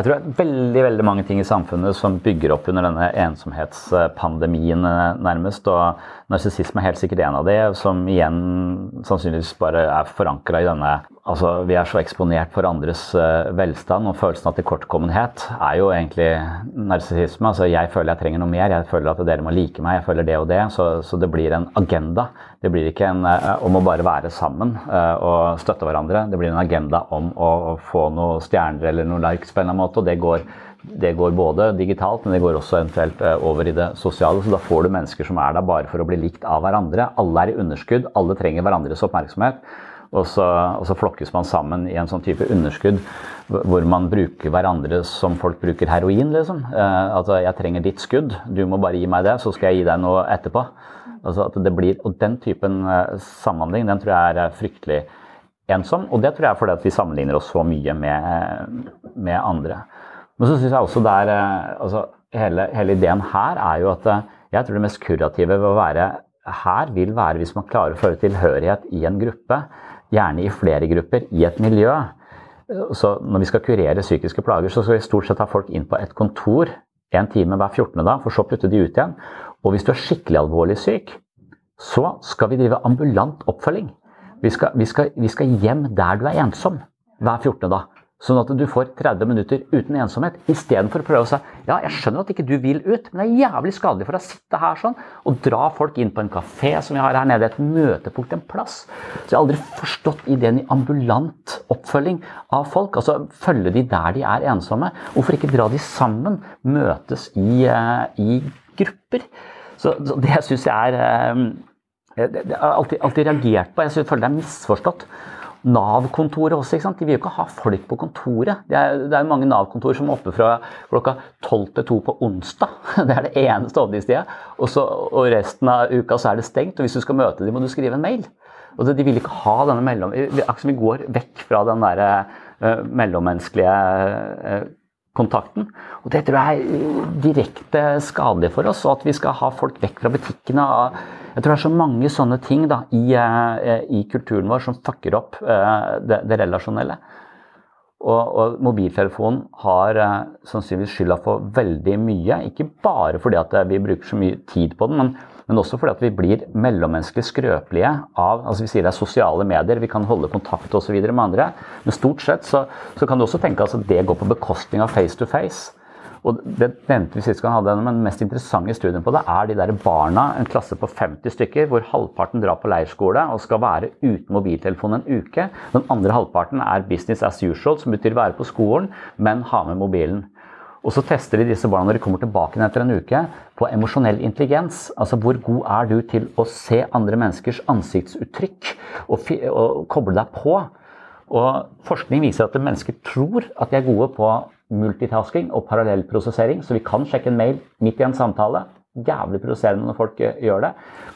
Jeg tror det er veldig veldig mange ting i samfunnet som bygger opp under denne ensomhetspandemien, eh, nærmest. Og narsissisme er helt sikkert en av de, som igjen sannsynligvis bare er forankra i denne Altså, vi er så eksponert for andres uh, velstand, og følelsen av tilkortkommenhet er jo egentlig narsissisme. Altså, jeg føler jeg trenger noe mer, jeg føler at dere må like meg, jeg føler det og det. Så, så det blir en agenda. Det blir ikke en uh, om å bare være sammen uh, og støtte hverandre. Det blir en agenda om å, å få noen stjerner eller noen likes på en eller annen måte. og det går det går både digitalt, men det går også eventuelt over i det sosiale. Så da får du mennesker som er der bare for å bli likt av hverandre. Alle er i underskudd, alle trenger hverandres oppmerksomhet. Og så, og så, flokkes man sammen i en sånn type underskudd hvor man bruker hverandre som folk bruker heroin, liksom. Eh, altså, jeg trenger ditt skudd, du må bare gi meg det, så skal jeg gi deg noe etterpå. Altså, det blir, og den typen eh, samhandling, den tror jeg er fryktelig ensom. Og det tror jeg er fordi at vi sammenligner oss så mye med, med andre. Men så syns jeg også det er eh, altså, hele, hele ideen her er jo at eh, jeg tror det mest kurative ved å være her vil være hvis man klarer å føre tilhørighet i en gruppe gjerne i flere grupper, i et miljø. Så når vi skal kurere psykiske plager, så skal vi stort sett ha folk inn på et kontor en time hver 14. dag, for så putte de ut igjen. Og hvis du er skikkelig alvorlig syk, så skal vi drive ambulant oppfølging. Vi skal, vi skal, vi skal hjem der du er ensom hver 14. dag. Sånn at du får 30 minutter uten ensomhet, istedenfor å prøve å si ja, jeg skjønner at ikke du vil ut, men det er jævlig skadelig for deg å sitte her sånn og dra folk inn på en kafé som vi har her nede, et møtepunkt, en plass. Så jeg har aldri forstått ideen i ambulant oppfølging av folk. Altså følge de der de er ensomme. Hvorfor ikke dra de sammen, møtes i, uh, i grupper? Så, så det syns jeg er uh, det, har alltid, alltid reagert på. Jeg føler det er misforstått. Nav-kontoret også. ikke sant? De vil jo ikke ha folk på kontoret. Det er, det er mange Nav-kontor som er oppe fra klokka 12 til 2 på onsdag. Det er det eneste åpningstida. Og, og resten av uka så er det stengt. Og hvis du skal møte dem, må du skrive en mail. Og De vil ikke ha denne mellom... Vi går vekk fra den der uh, mellommenneskelige uh, kontakten. Og Det tror jeg er direkte skadelig for oss. Og at vi skal ha folk vekk fra butikkene. Jeg tror det er så mange sånne ting da, i, eh, i, kulturen vår som fucker opp eh, det, det relasjonelle. Og, og, mobiltelefonen har uh, sannsynligvis skylda for veldig mye. Ikke bare fordi at vi bruker så mye tid på den, men, men også fordi at vi blir mellommenneskelig skrøpelige av altså Vi sier det er sosiale medier, vi kan holde kontakt og så med andre. Men stort sett så, så kan du også tenke at det går på bekostning av face to face. Og det nevnte vi sist gang hadde men Den mest interessante studien på det er de der barna, en klasse på 50 stykker, hvor halvparten drar på leirskole og skal være uten mobiltelefon en uke. Den andre halvparten er business as usual, som betyr være på skolen, men ha med mobilen. Og så tester de disse barna når de kommer tilbake etter en uke, på emosjonell intelligens. Altså hvor god er du til å se andre menneskers ansiktsuttrykk og, og koble deg på? Og forskning viser at mennesker tror at de er gode på multitasking og parallellprosessering, så vi kan sjekke en mail midt i en samtale. Jævlig provoserende når folk eh, gjør det.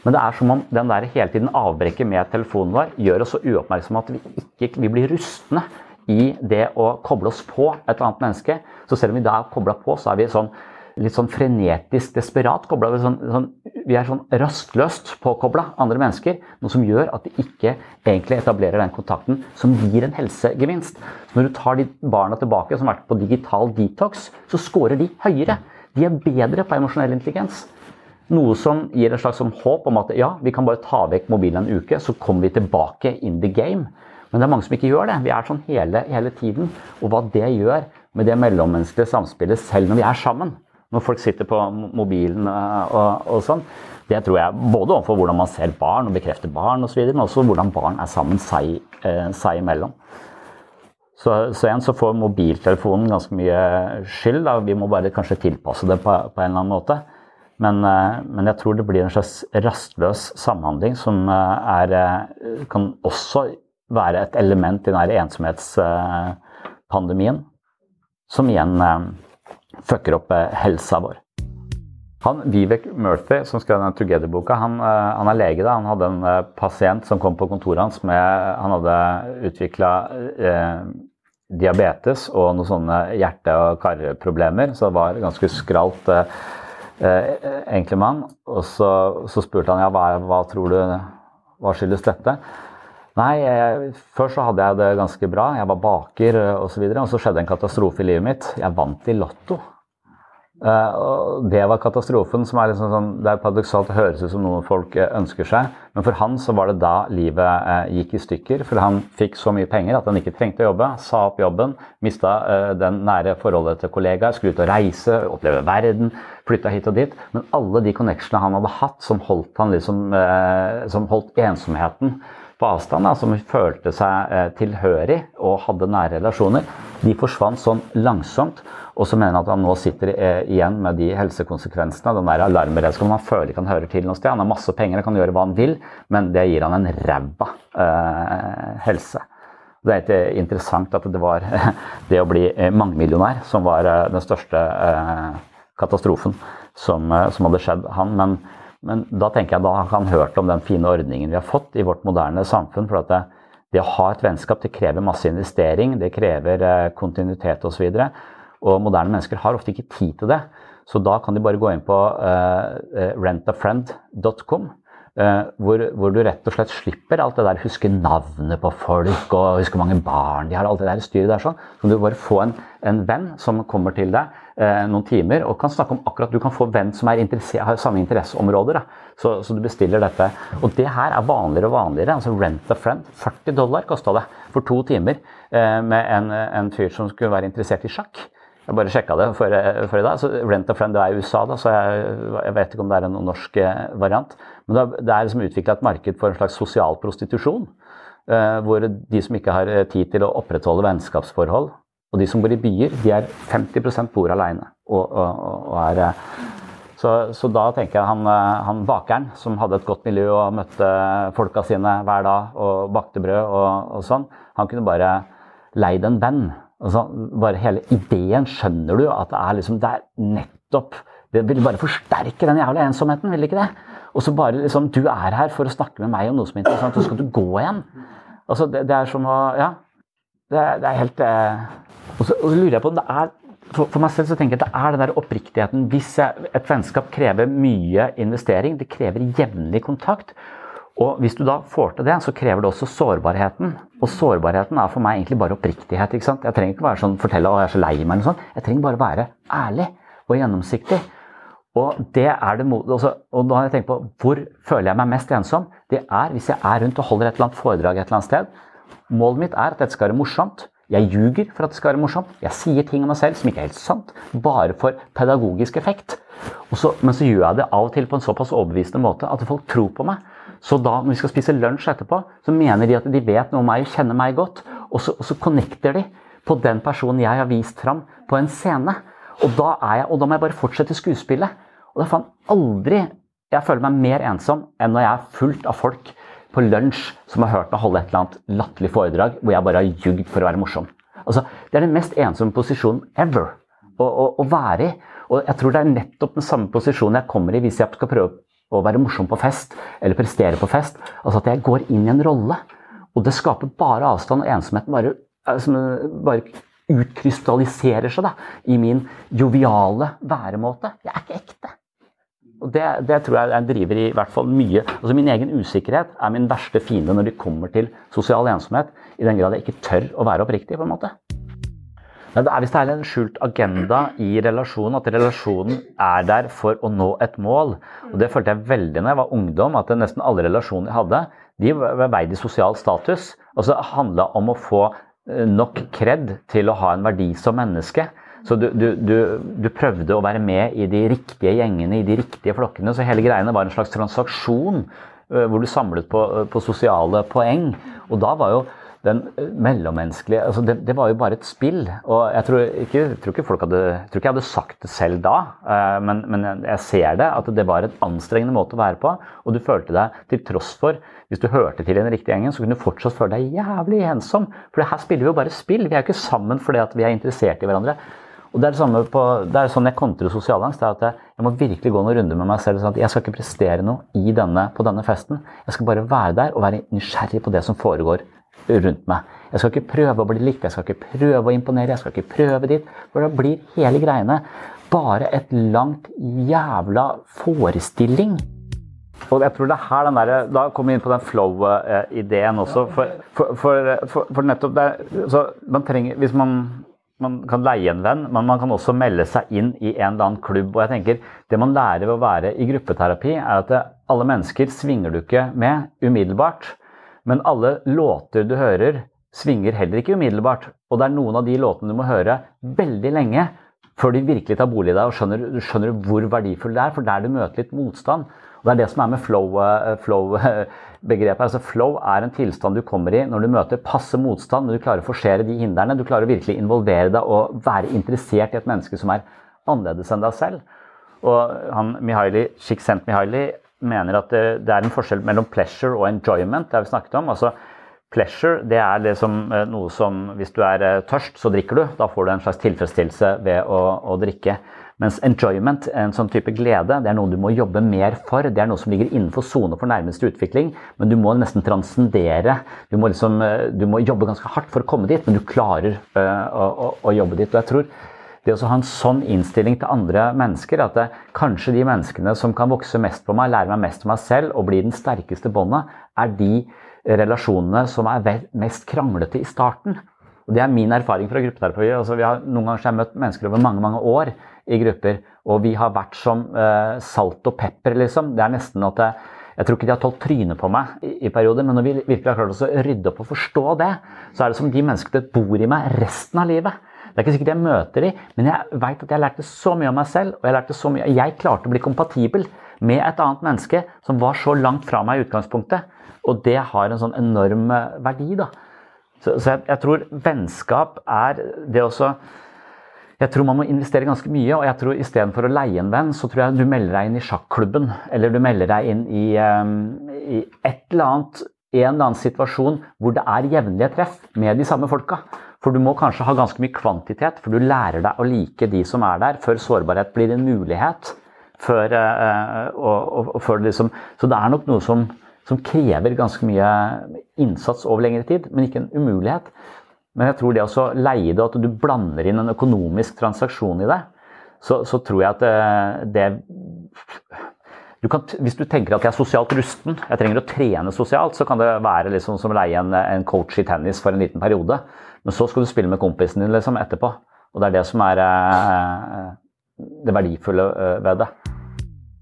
Men det er som om den der hele tiden avbrekket med telefonen vår gjør oss så uoppmerksomme at vi ikke vi blir rustne i det å koble oss på et annet menneske. Så selv om vi da er kobla på, så er vi sånn litt sånn frenetisk desperat kobla. Sånn, sånn, vi er sånn rastløst påkobla andre mennesker. Noe som gjør at de ikke egentlig etablerer den kontakten som gir en helsegevinst. Når du tar de barna tilbake som har vært på digital detox, så scorer de høyere. De er bedre på emosjonell intelligens. Noe som gir en slags sånn håp om at ja, vi kan bare ta vekk mobilen en uke, så kommer vi tilbake in the game. Men det er mange som ikke gjør det. Vi er sånn hele, hele tiden. Og hva det gjør med det mellommenneskelige samspillet selv når vi er sammen, når folk sitter på mobilen eh, og, og sånn. Det tror jeg både overfor hvordan man ser barn og bekrefter barn osv., men også hvordan barn er sammen seg, eh, seg imellom. Så, så, igjen så får mobiltelefonen ganske mye skyld. Da. Vi må bare kanskje tilpasse det på, på en eller annen måte. Men, eh, men, jeg tror det blir en slags rastløs samhandling som er, kan også være et element i denne ensomhetspandemien. Som igjen fucker opp eh, helsa vår. Han, Vivek Murthy, som skrev den Together-boka, han, eh, han, er lege. da, Han hadde en eh, pasient som kom på kontoret hans med Han hadde utvikla eh, diabetes og noen sånne hjerte- og karproblemer, så det var ganske skralt eh, egentlig mann. Og så, så, spurte han ja, hva, hva tror du hva skyldes dette? Nei, jeg, før så hadde jeg det ganske bra. Jeg var baker osv. Og, så og så skjedde en katastrofe i livet mitt. Jeg vant i Lotto. Uh, og det var katastrofen. som er liksom sånn, Det er paradoksalt, det høres ut som noe folk uh, ønsker seg. Men for han så var det da livet gikk i stykker. For han fikk så mye penger at han ikke trengte å jobbe. Sa opp jobben, mista den nære forholdet til kollegaer, skulle ut og reise, oppleve verden. Flytta hit og dit. Men alle de connectionene han hadde hatt som holdt, han liksom, som holdt ensomheten avstand, da, som følte seg tilhørig og hadde nære relasjoner, de forsvant sånn langsomt. Og så mener han at han nå sitter eh, igjen med de helsekonsekvensene den der alarmberedskapen. Han føler ikke han hører til noe sted. Han har masse penger, og kan gjøre hva han vil, men det gir han en ræva eh, helse. Det er ikke interessant at det var det å bli eh, mangemillionær som var eh, den største eh, katastrofen som, som, hadde skjedd han. Men, men, da tenker jeg da har han hørt om den fine ordningen vi har fått i vårt moderne samfunn. for at det, det å ha et vennskap det krever masse investering, det krever kontinuitet osv. Og, så og moderne mennesker har ofte ikke tid til det. Så da kan de bare gå inn på uh, rentafriend.com. Uh, hvor, hvor, du rett og slett slipper alt det der huske navnet på folk og huske mange barn de har. alt det der styret der sånn. Så kan du bare få en, en venn som kommer til deg noen timer og kan snakke om akkurat Du kan få venn som har samme interesseområder. Så, så, du bestiller dette. Og det her er vanligere og vanligere. altså Rent a friend. 40 dollar kosta det for to timer uh, med en, en fyr som skulle være interessert i sjakk. Jeg bare sjekka det for, for, i dag. så Rent a friend det er i USA, da, så jeg, jeg, vet ikke om det er en norsk eh, variant. Men det, er liksom utvikla et marked for en slags sosial prostitusjon. Hvor de som ikke har eh, tid til å opprettholde vennskapsforhold, og de som bor i byer, de er 50% bor aleine. Og, og, og, er så, så, da tenker jeg han, han bakeren som hadde et godt miljø og møtte folka sine hver dag og bakte brød og, og sånn, han kunne bare leid en venn Altså, bare hele ideen skjønner du at det er liksom Det er nettopp Det vil bare forsterke den jævla ensomheten, vil det ikke det? Og så bare liksom Du er her for å snakke med meg om noe som er interessant, så skal du gå igjen. Altså, det, det er som å Ja. Det, det er helt eh, og, så, og, så, lurer jeg på om det er for, for, meg selv så tenker jeg at det er den der oppriktigheten. Hvis jeg, et vennskap krever mye investering, det krever jevnlig kontakt. Og hvis du da får til det, så krever det også sårbarheten. Og sårbarheten er for meg egentlig bare oppriktighet. ikke sant? Jeg trenger ikke være sånn, fortelle at jeg er så lei meg. eller noe sånt. Jeg trenger bare være ærlig og gjennomsiktig. Og det er det også, altså, og da har jeg tenkt på hvor føler jeg meg mest ensom. Det er hvis jeg er rundt og holder et eller annet foredrag et eller annet sted. Målet mitt er at dette skal være morsomt. Jeg ljuger for at det skal være morsomt. Jeg sier ting om meg selv som ikke er helt sant. Bare for pedagogisk effekt. Så, men så gjør jeg det av og til på en såpass overbevisende måte at folk tror på meg. Så da, når vi skal spise lunsj etterpå, så mener de at de vet noe om meg og kjenner meg godt. Og så, og så connecter de på den personen jeg har vist fram på en scene. Og da, jeg, og da må jeg bare fortsette skuespillet. Og det er faen aldri jeg føler meg mer ensom enn når jeg er fullt av folk på lunsj som har hørt meg holde et eller annet latterlig foredrag hvor jeg bare har jugd for å være morsom. Altså, det er den mest ensomme posisjonen ever å, å, å være i. Og jeg tror det er nettopp den samme posisjonen jeg kommer i hvis jeg skal prøve å være morsom på fest eller prestere på fest. Altså at jeg går inn i en rolle. Og det skaper bare avstand, og ensomheten bare, altså, bare utkrystalliserer seg da, i min joviale væremåte. Jeg er ikke ekte. Og det, det, tror jeg jeg driver i hvert fall mye. Altså Min egen usikkerhet er min verste fiende når det kommer til sosial ensomhet. I den grad jeg ikke tør å være oppriktig. på en måte. Men det er er en skjult agenda i relasjonen, at relasjonen er der for å nå et mål. Og Det følte jeg veldig når jeg var ungdom, at nesten alle relasjoner jeg hadde, de var veid i sosial status. Altså handla om å få eh, nok kred til å ha en verdi som menneske. Så du, du, du, du, prøvde å være med i de riktige gjengene, i de riktige flokkene. Så hele greiene var en slags transaksjon hvor du samlet på, på sosiale poeng. Og da var jo den mellommenneskelige altså det, det, var jo bare et spill. Og jeg tror ikke, tror ikke, hadde, jeg tror ikke jeg hadde sagt det selv da, men, men, jeg ser det, at det var en anstrengende måte å være på. Og du følte deg til tross for Hvis du hørte til i den riktige gjengen, så kunne du fortsatt føle deg jævlig ensom. For her spiller vi jo bare spill. Vi er jo ikke sammen fordi vi er interessert i hverandre. Og Det er, det samme på, det er sånn jeg kontrer sosial angst. det er at jeg, jeg må virkelig gå noen runder med meg selv. sånn at Jeg skal ikke prestere noe denne, på denne festen. Jeg skal bare være der og være nysgjerrig på det som foregår rundt meg. Jeg skal ikke prøve å bli likt, jeg skal ikke prøve å imponere, jeg skal ikke prøve dit. For da blir hele greiene bare et langt jævla forestilling. Og jeg tror det er her den der, Da kommer vi inn på den flow-ideen også. For, for, for, for, nettopp det så man trenger, Hvis man, man kan leie en venn, men man kan også melde seg inn i en eller annen klubb. og jeg tenker Det man lærer ved å være i gruppeterapi, er at alle mennesker svinger du ikke med umiddelbart. Men alle låter du hører, svinger heller ikke umiddelbart. Og det er noen av de låtene du må høre veldig lenge før de virkelig tar bolig i deg og skjønner, skjønner hvor verdifull det er. For der du møter litt motstand. Og Det er det som er med flow-begrepet. Flow altså flow er en tilstand du kommer i når du møter passe motstand, når du klarer å forsere de hindrene. Du klarer å virkelig involvere deg og være interessert i et menneske som er annerledes enn deg selv. Og han, Mihaly, Mihaili mener at det, det, er en forskjell mellom pleasure og enjoyment. det har vi snakket om. Altså, pleasure det er liksom noe som hvis du er tørst, så drikker du. Da får du en slags tilfredsstillelse ved å, å drikke. Mens enjoyment, en sånn type glede, det er noe du må jobbe mer for. Det er noe som ligger innenfor sone for nærmeste utvikling, men du må nesten transcendere. Du må, liksom, eh, du må jobbe ganske hardt for å komme dit, men du klarer å, å, å, jobbe dit. Og jeg tror det å ha en sånn innstilling til andre mennesker, at det, kanskje de menneskene som kan vokse mest på meg, lære meg mest om meg selv og bli den sterkeste båndet, er de relasjonene som er mest kranglete i starten. Og Det er min erfaring fra gruppeterapi. Altså, har, noen ganger har møtt mennesker over mange mange år i grupper, og vi har vært som eh, salt og pepper, liksom. Det er nesten at jeg, jeg tror ikke de har tålt trynet på meg i, i, perioder, men når vi virkelig har klart å rydde opp og forstå det, så er det som de menneskene bor i meg resten av livet. Det er ikke sikkert jeg møter dem, men jeg vet at jeg lærte så mye om meg selv. og Jeg lærte så mye, jeg klarte å bli kompatibel med et annet menneske som var så langt fra meg i utgangspunktet. Og det har en sånn enorm eh, verdi. da. Så, så jeg, jeg, tror vennskap er det også Jeg tror man må investere ganske mye. Og jeg tror istedenfor å leie en venn, så tror jeg du melder deg inn i sjakklubben. Eller du melder deg inn i, um, i et eller annet, en eller annen situasjon hvor det er jevnlige treff med de samme folka. For du må kanskje ha ganske mye kvantitet, for du lærer deg å like de som er der, før sårbarhet blir en mulighet. Før, uh, og, og, og før liksom, så det er nok noe som som krever ganske mye innsats over lengre tid, men ikke en umulighet. Men jeg tror det å leie det, at du blander inn en økonomisk transaksjon i det, så, så tror jeg at eh, det, du kan, Hvis du tenker at jeg er sosialt rusten, jeg trenger å trene sosialt, så kan det være liksom som å leie en, en, coach i tennis for en liten periode. Men så skal du spille med kompisen din liksom etterpå. Og det er det som er eh, det verdifulle eh, ved det.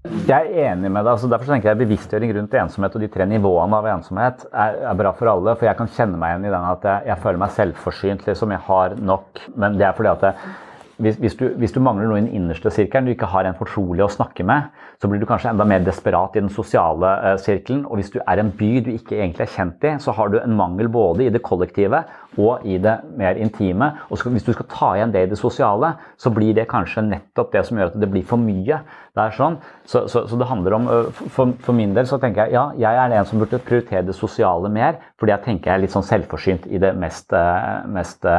Jeg er enig med deg. altså Derfor tenker jeg bevisstgjøring rundt ensomhet og de tre nivåene av ensomhet er, er, bra for alle. For jeg kan kjenne meg igjen i den at jeg, jeg føler meg selvforsynt. liksom, Jeg har nok. Men det er fordi at jeg, hvis, hvis, du, hvis, du, mangler noe i den innerste sirkelen, du ikke har en fortrolig å snakke med, så blir du kanskje enda mer desperat i den sosiale uh, sirkelen. Og hvis du er en by du ikke egentlig er kjent i, så har du en mangel både i det kollektive og i det mer intime. Og så, hvis du skal ta igjen det i det sosiale, så blir det kanskje nettopp det som gjør at det blir for mye. Det er sånn. Så, så, så det handler om uh, for, for, min del så tenker jeg ja, jeg er en som burde prioritere det sosiale mer, fordi jeg tenker jeg er litt sånn selvforsynt i det mest, uh, mest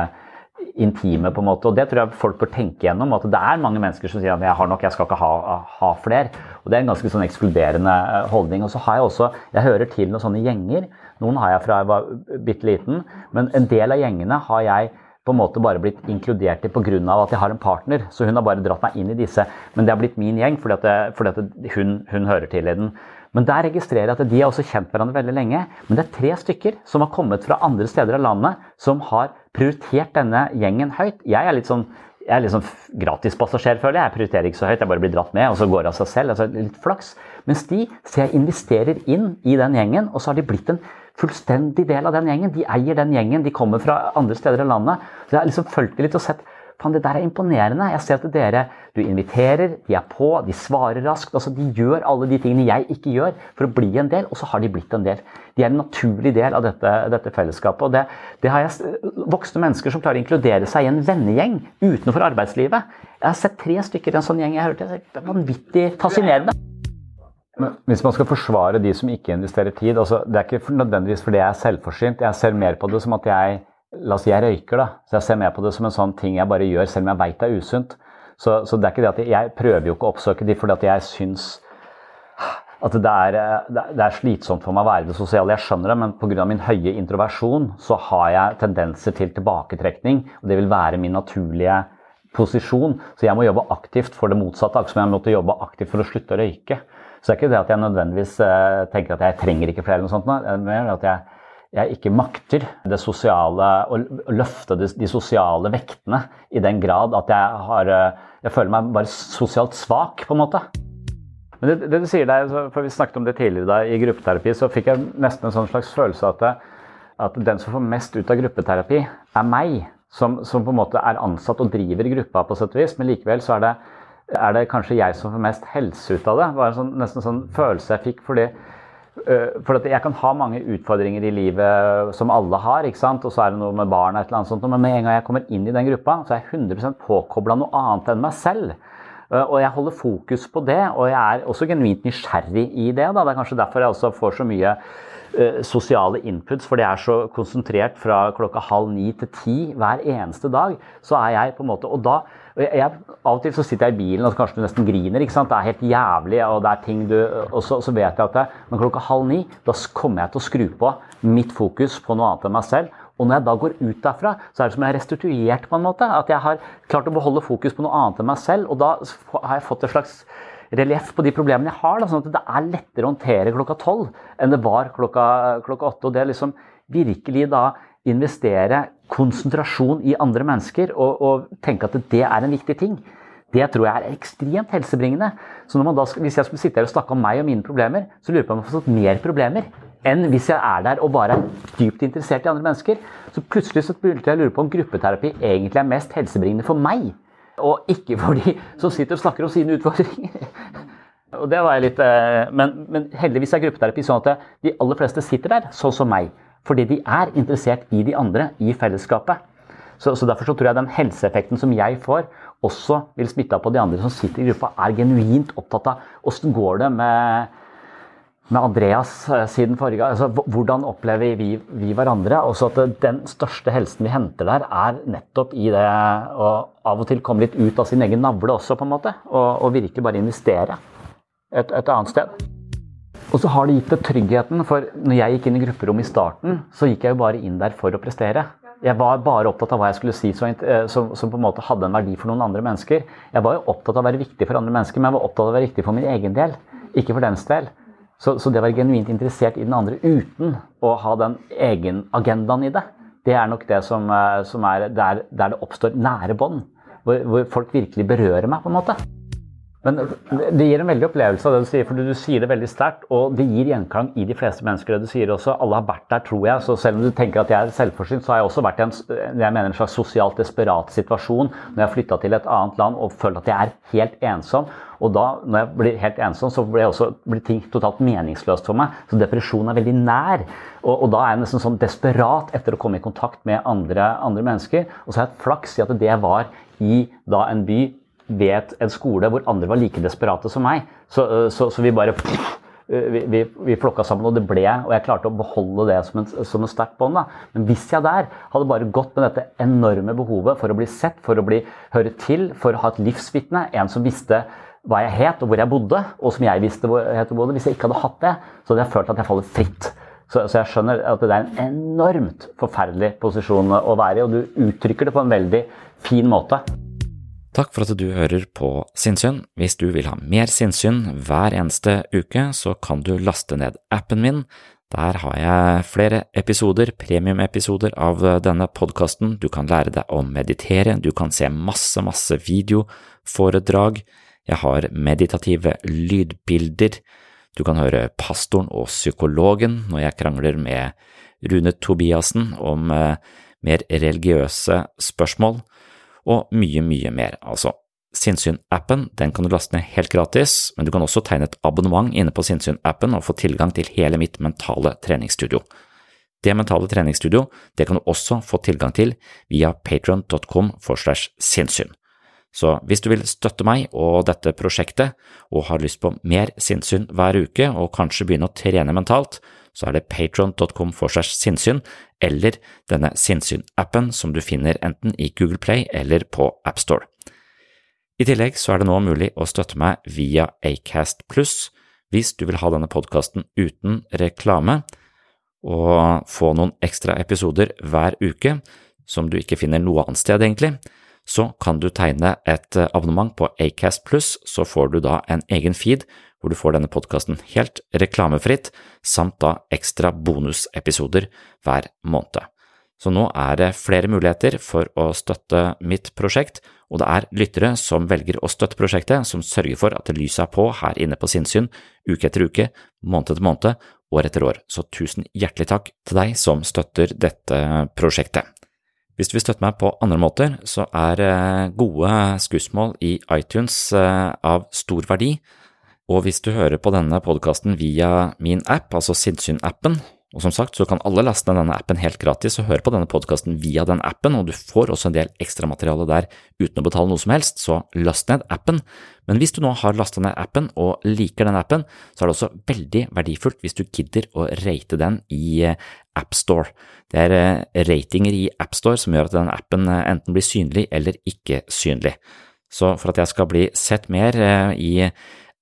intime, på en måte. Og det tror jeg folk bør tenke gjennom. At det er mange mennesker som sier at jeg har nok, jeg skal ikke ha, ha flere. Og det er en ganske sånn ekskluderende eh, holdning. Og så har jeg også Jeg hører til noen sånne gjenger. Noen har jeg fra jeg var bitte liten, men en del av gjengene har jeg på en måte bare blitt inkludert i pga. at jeg har en partner. Så hun har bare dratt meg inn i disse. Men det har blitt min gjeng fordi, det, fordi hun, hun hører til i den. Men der registrerer jeg at de har også kjent hverandre veldig lenge. Men det er tre stykker som har kommet fra andre steder av landet, som har prioritert denne gjengen høyt. Jeg er litt sånn jeg er liksom gratispassasjer, føler jeg. Jeg prioriterer ikke så høyt, jeg bare blir dratt med, og så går det av seg selv. altså Litt flaks. Mens de ser jeg investerer inn i den gjengen, og så har de blitt en fullstendig del av den gjengen. De eier den gjengen, de kommer fra andre steder i landet. Så jeg har liksom fulgt dem litt og sett Fan, det der er imponerende. Jeg ser at dere Du inviterer, de er på, de svarer raskt. altså De gjør alle de tingene jeg ikke gjør for å bli en del, og så har de blitt en del. De er en naturlig del av dette, dette fellesskapet. og det, det, har jeg Voksne mennesker som klarer å inkludere seg i en vennegjeng utenfor arbeidslivet. Jeg har sett tre stykker i en sånn gjeng. jeg har hørt Det er vanvittig fascinerende. Men hvis man skal forsvare de som ikke investerer tid altså Det er ikke nødvendigvis fordi jeg er selvforsynt. Jeg ser mer på det som at jeg La oss si jeg røyker, da. Så jeg ser mer på det som en sånn ting jeg bare gjør selv om jeg veit det er usunt. Så, så, det er ikke det at jeg, jeg prøver jo ikke å oppsøke de fordi at jeg syns at det er, det er, slitsomt for meg å være det sosiale. Jeg skjønner det, men pga. min høye introversjon så har jeg tendenser til tilbaketrekning. og Det vil være min naturlige posisjon. Så jeg må jobbe aktivt for det motsatte. Akkurat som jeg måtte jobbe aktivt for å slutte å røyke. Så det er ikke det at jeg nødvendigvis eh, tenker at jeg trenger ikke flere, eller noe sånt, men at jeg, jeg ikke makter det sosiale, å løfte de, de sosiale vektene i den grad at jeg har eh, Jeg føler meg bare sosialt svak, på en måte. Men det, det du sier der, for Vi snakket om det tidligere da, i gruppeterapi, så fikk jeg nesten en sånn slags følelse at, at den som får mest ut av gruppeterapi, er meg. Som, som på en måte er ansatt og driver gruppa, på sett og vis, men likevel så er det, er det kanskje jeg som får mest helse ut av det. Det var en sånn, nesten en sånn følelse jeg fikk. fordi for at jeg kan ha mange utfordringer i livet som alle har, ikke sant? og så er det noe med barn, et eller annet sånt, men med en gang jeg kommer inn i den gruppa, så er jeg 100 påkobla noe annet enn meg selv. Uh, Og jeg holder fokus på det, og jeg er også genuint nysgjerrig i det. Da. Det er kanskje derfor jeg også får så mye uh, sosiale inputs, for jeg er så konsentrert fra klokka halv ni til ti hver eneste dag. Så er jeg på en måte, og da, og jeg, Av og til så sitter jeg i bilen og kanskje du nesten griner. ikke sant? Det er helt jævlig, og det er ting du, og så, så vet jeg at jeg, men klokka halv ni da kommer jeg til å skru på mitt fokus på noe annet enn meg selv. Og når jeg da går ut derfra, så er det som jeg har restituert på en måte. At jeg har klart å beholde fokus på noe annet enn meg selv. Og da har jeg fått et slags relieff på de problemene jeg har. Da, sånn at det er lettere å håndtere klokka tolv enn det var klokka, klokka åtte. Og det liksom virkelig da investere konsentrasjon i andre mennesker og, og tenke at det er en viktig ting. Det tror jeg er ekstremt helsebringende. Så da, Hvis jeg skulle sitte her og snakke om meg og mine problemer, så lurer jeg på om jeg har fått mer problemer enn hvis jeg er der og bare er dypt interessert i andre mennesker. Så plutselig så begynte jeg å lure på om gruppeterapi egentlig er mest helsebringende for meg. Og ikke for de som sitter og snakker om sine utfordringer. Og det var jeg litt, eh, men, men heldigvis er gruppeterapi sånn at de aller fleste sitter der, sånn som meg. Fordi de er interessert i de andre, i fellesskapet. Så, så Derfor så tror jeg den helseeffekten som jeg får, også vil smitte av på de andre som sitter i gruppa, er genuint opptatt av åssen går det med med Andreas eh, siden forrige gang. Altså, hvordan opplever vi, vi hverandre? Også at den største helsen vi henter der, er nettopp i det å av og til komme litt ut av sin egen navle også, på en måte. Og, og virkelig bare investere et, et annet sted. Og så har det gitt det tryggheten, for når jeg gikk inn i grupperommet i starten, så gikk jeg jo bare inn der for å prestere. Jeg var bare opptatt av hva jeg skulle si eh, som, på en måte hadde en verdi for noen andre mennesker. Jeg var jo opptatt av å være viktig for andre mennesker, men jeg var opptatt av å være viktig for min egen del, ikke for dens del. Så, så det å være genuint interessert i den andre uten å ha den egenagendaen i det, det er nok det som, eh, som er der, der det oppstår nære bånd. Hvor, hvor folk virkelig berører meg, på en måte. Men det gir en veldig opplevelse av det du sier, for du sier det veldig sterkt, og det gir gjenklang i de fleste mennesker. det du sier også. Alle har vært der, tror jeg. Så selv om du tenker at jeg er selvforsynt, så har jeg også vært i en, jeg mener, en slags sosialt desperat situasjon når jeg flytta til et annet land og føler at jeg er helt ensom. Og da, når jeg blir helt ensom, så blir, også, blir ting totalt meningsløst for meg. Så depresjon er veldig nær. Og, og da er jeg nesten sånn desperat etter å komme i kontakt med andre, andre mennesker. Og så har jeg hatt flaks i at det var i da en by ved en skole hvor andre var like desperate som meg. Så, øh, så, så vi bare vi, vi, vi flokka sammen, og det ble Og jeg klarte å beholde det som en, som en sterkt bånd. Men hvis jeg der hadde bare gått med dette enorme behovet for å bli sett, for å bli høre til, for å ha et livsvitne, en som visste hva jeg het og hvor jeg bodde, og som jeg visste hvor jeg het og bodde, hvis jeg ikke hadde hatt det, så hadde jeg følt at jeg faller fritt. Så, så jeg skjønner at det er en enormt forferdelig posisjon å være i, og du uttrykker det på en veldig fin måte. Takk for at du hører på Sinnsyn. Hvis du vil ha mer sinnssyn hver eneste uke, så kan du laste ned appen min. Der har jeg flere episoder, premiumepisoder av denne podkasten. Du kan lære deg å meditere, du kan se masse, masse videoforedrag. Jeg har meditative lydbilder. Du kan høre pastoren og psykologen når jeg krangler med Rune Tobiassen om eh, mer religiøse spørsmål og mye, mye mer, altså. Sinnsyn-appen den kan du laste ned helt gratis, men du kan også tegne et abonnement inne på Sinnsyn-appen og få tilgang til hele mitt mentale treningsstudio. Det mentale treningsstudio det kan du også få tilgang til via patron.com for slash sinnssyn. Så hvis du vil støtte meg og dette prosjektet, og har lyst på mer sinnssyn hver uke og kanskje begynne å trene mentalt, så er det patron.com for slash sinnssyn, eller denne sinnssyn-appen som du finner enten i Google Play eller på AppStore. I tillegg så er det nå mulig å støtte meg via Acast Pluss hvis du vil ha denne podkasten uten reklame, og få noen ekstra episoder hver uke som du ikke finner noe annet sted, egentlig så kan du tegne et abonnement på Acast Pluss, så får du da en egen feed hvor du får denne podkasten helt reklamefritt, samt da ekstra bonusepisoder hver måned. Så nå er det flere muligheter for å støtte mitt prosjekt, og det er lyttere som velger å støtte prosjektet, som sørger for at lyset er på her inne på sinnssyn uke etter uke, måned etter måned, år etter år. Så tusen hjertelig takk til deg som støtter dette prosjektet. Hvis du vil støtte meg på andre måter, så er eh, gode skussmål i iTunes eh, av stor verdi. Og hvis du hører på denne podkasten via min app, altså Sinnsyn-appen, og som sagt så kan alle laste ned denne appen helt gratis og høre på denne podkasten via den appen, og du får også en del ekstramateriale der uten å betale noe som helst, så last ned appen. Men hvis du nå har lasta ned appen og liker den appen, så er det også veldig verdifullt hvis du gidder å rate den i eh, AppStore. Det er eh, ratinger i AppStore som gjør at den appen eh, enten blir synlig eller ikke synlig. Så for at jeg skal bli sett mer i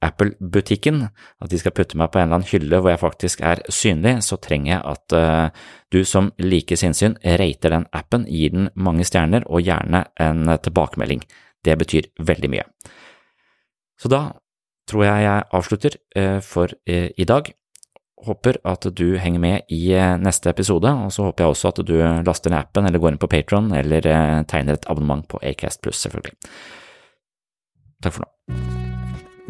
Apple-butikken, at de skal putte meg på en eller annen hylle hvor jeg faktisk er synlig, så trenger jeg at uh, du som liker sinnssyn, rater den appen, gir den mange stjerner og gjerne en tilbakemelding. Det betyr veldig mye. Så da tror jeg jeg avslutter uh, for uh, i dag. Håper at du henger med i neste episode, og så håper jeg også at du laster ned appen eller går inn på Patron eller tegner et abonnement på Acast pluss, selvfølgelig. Takk for nå.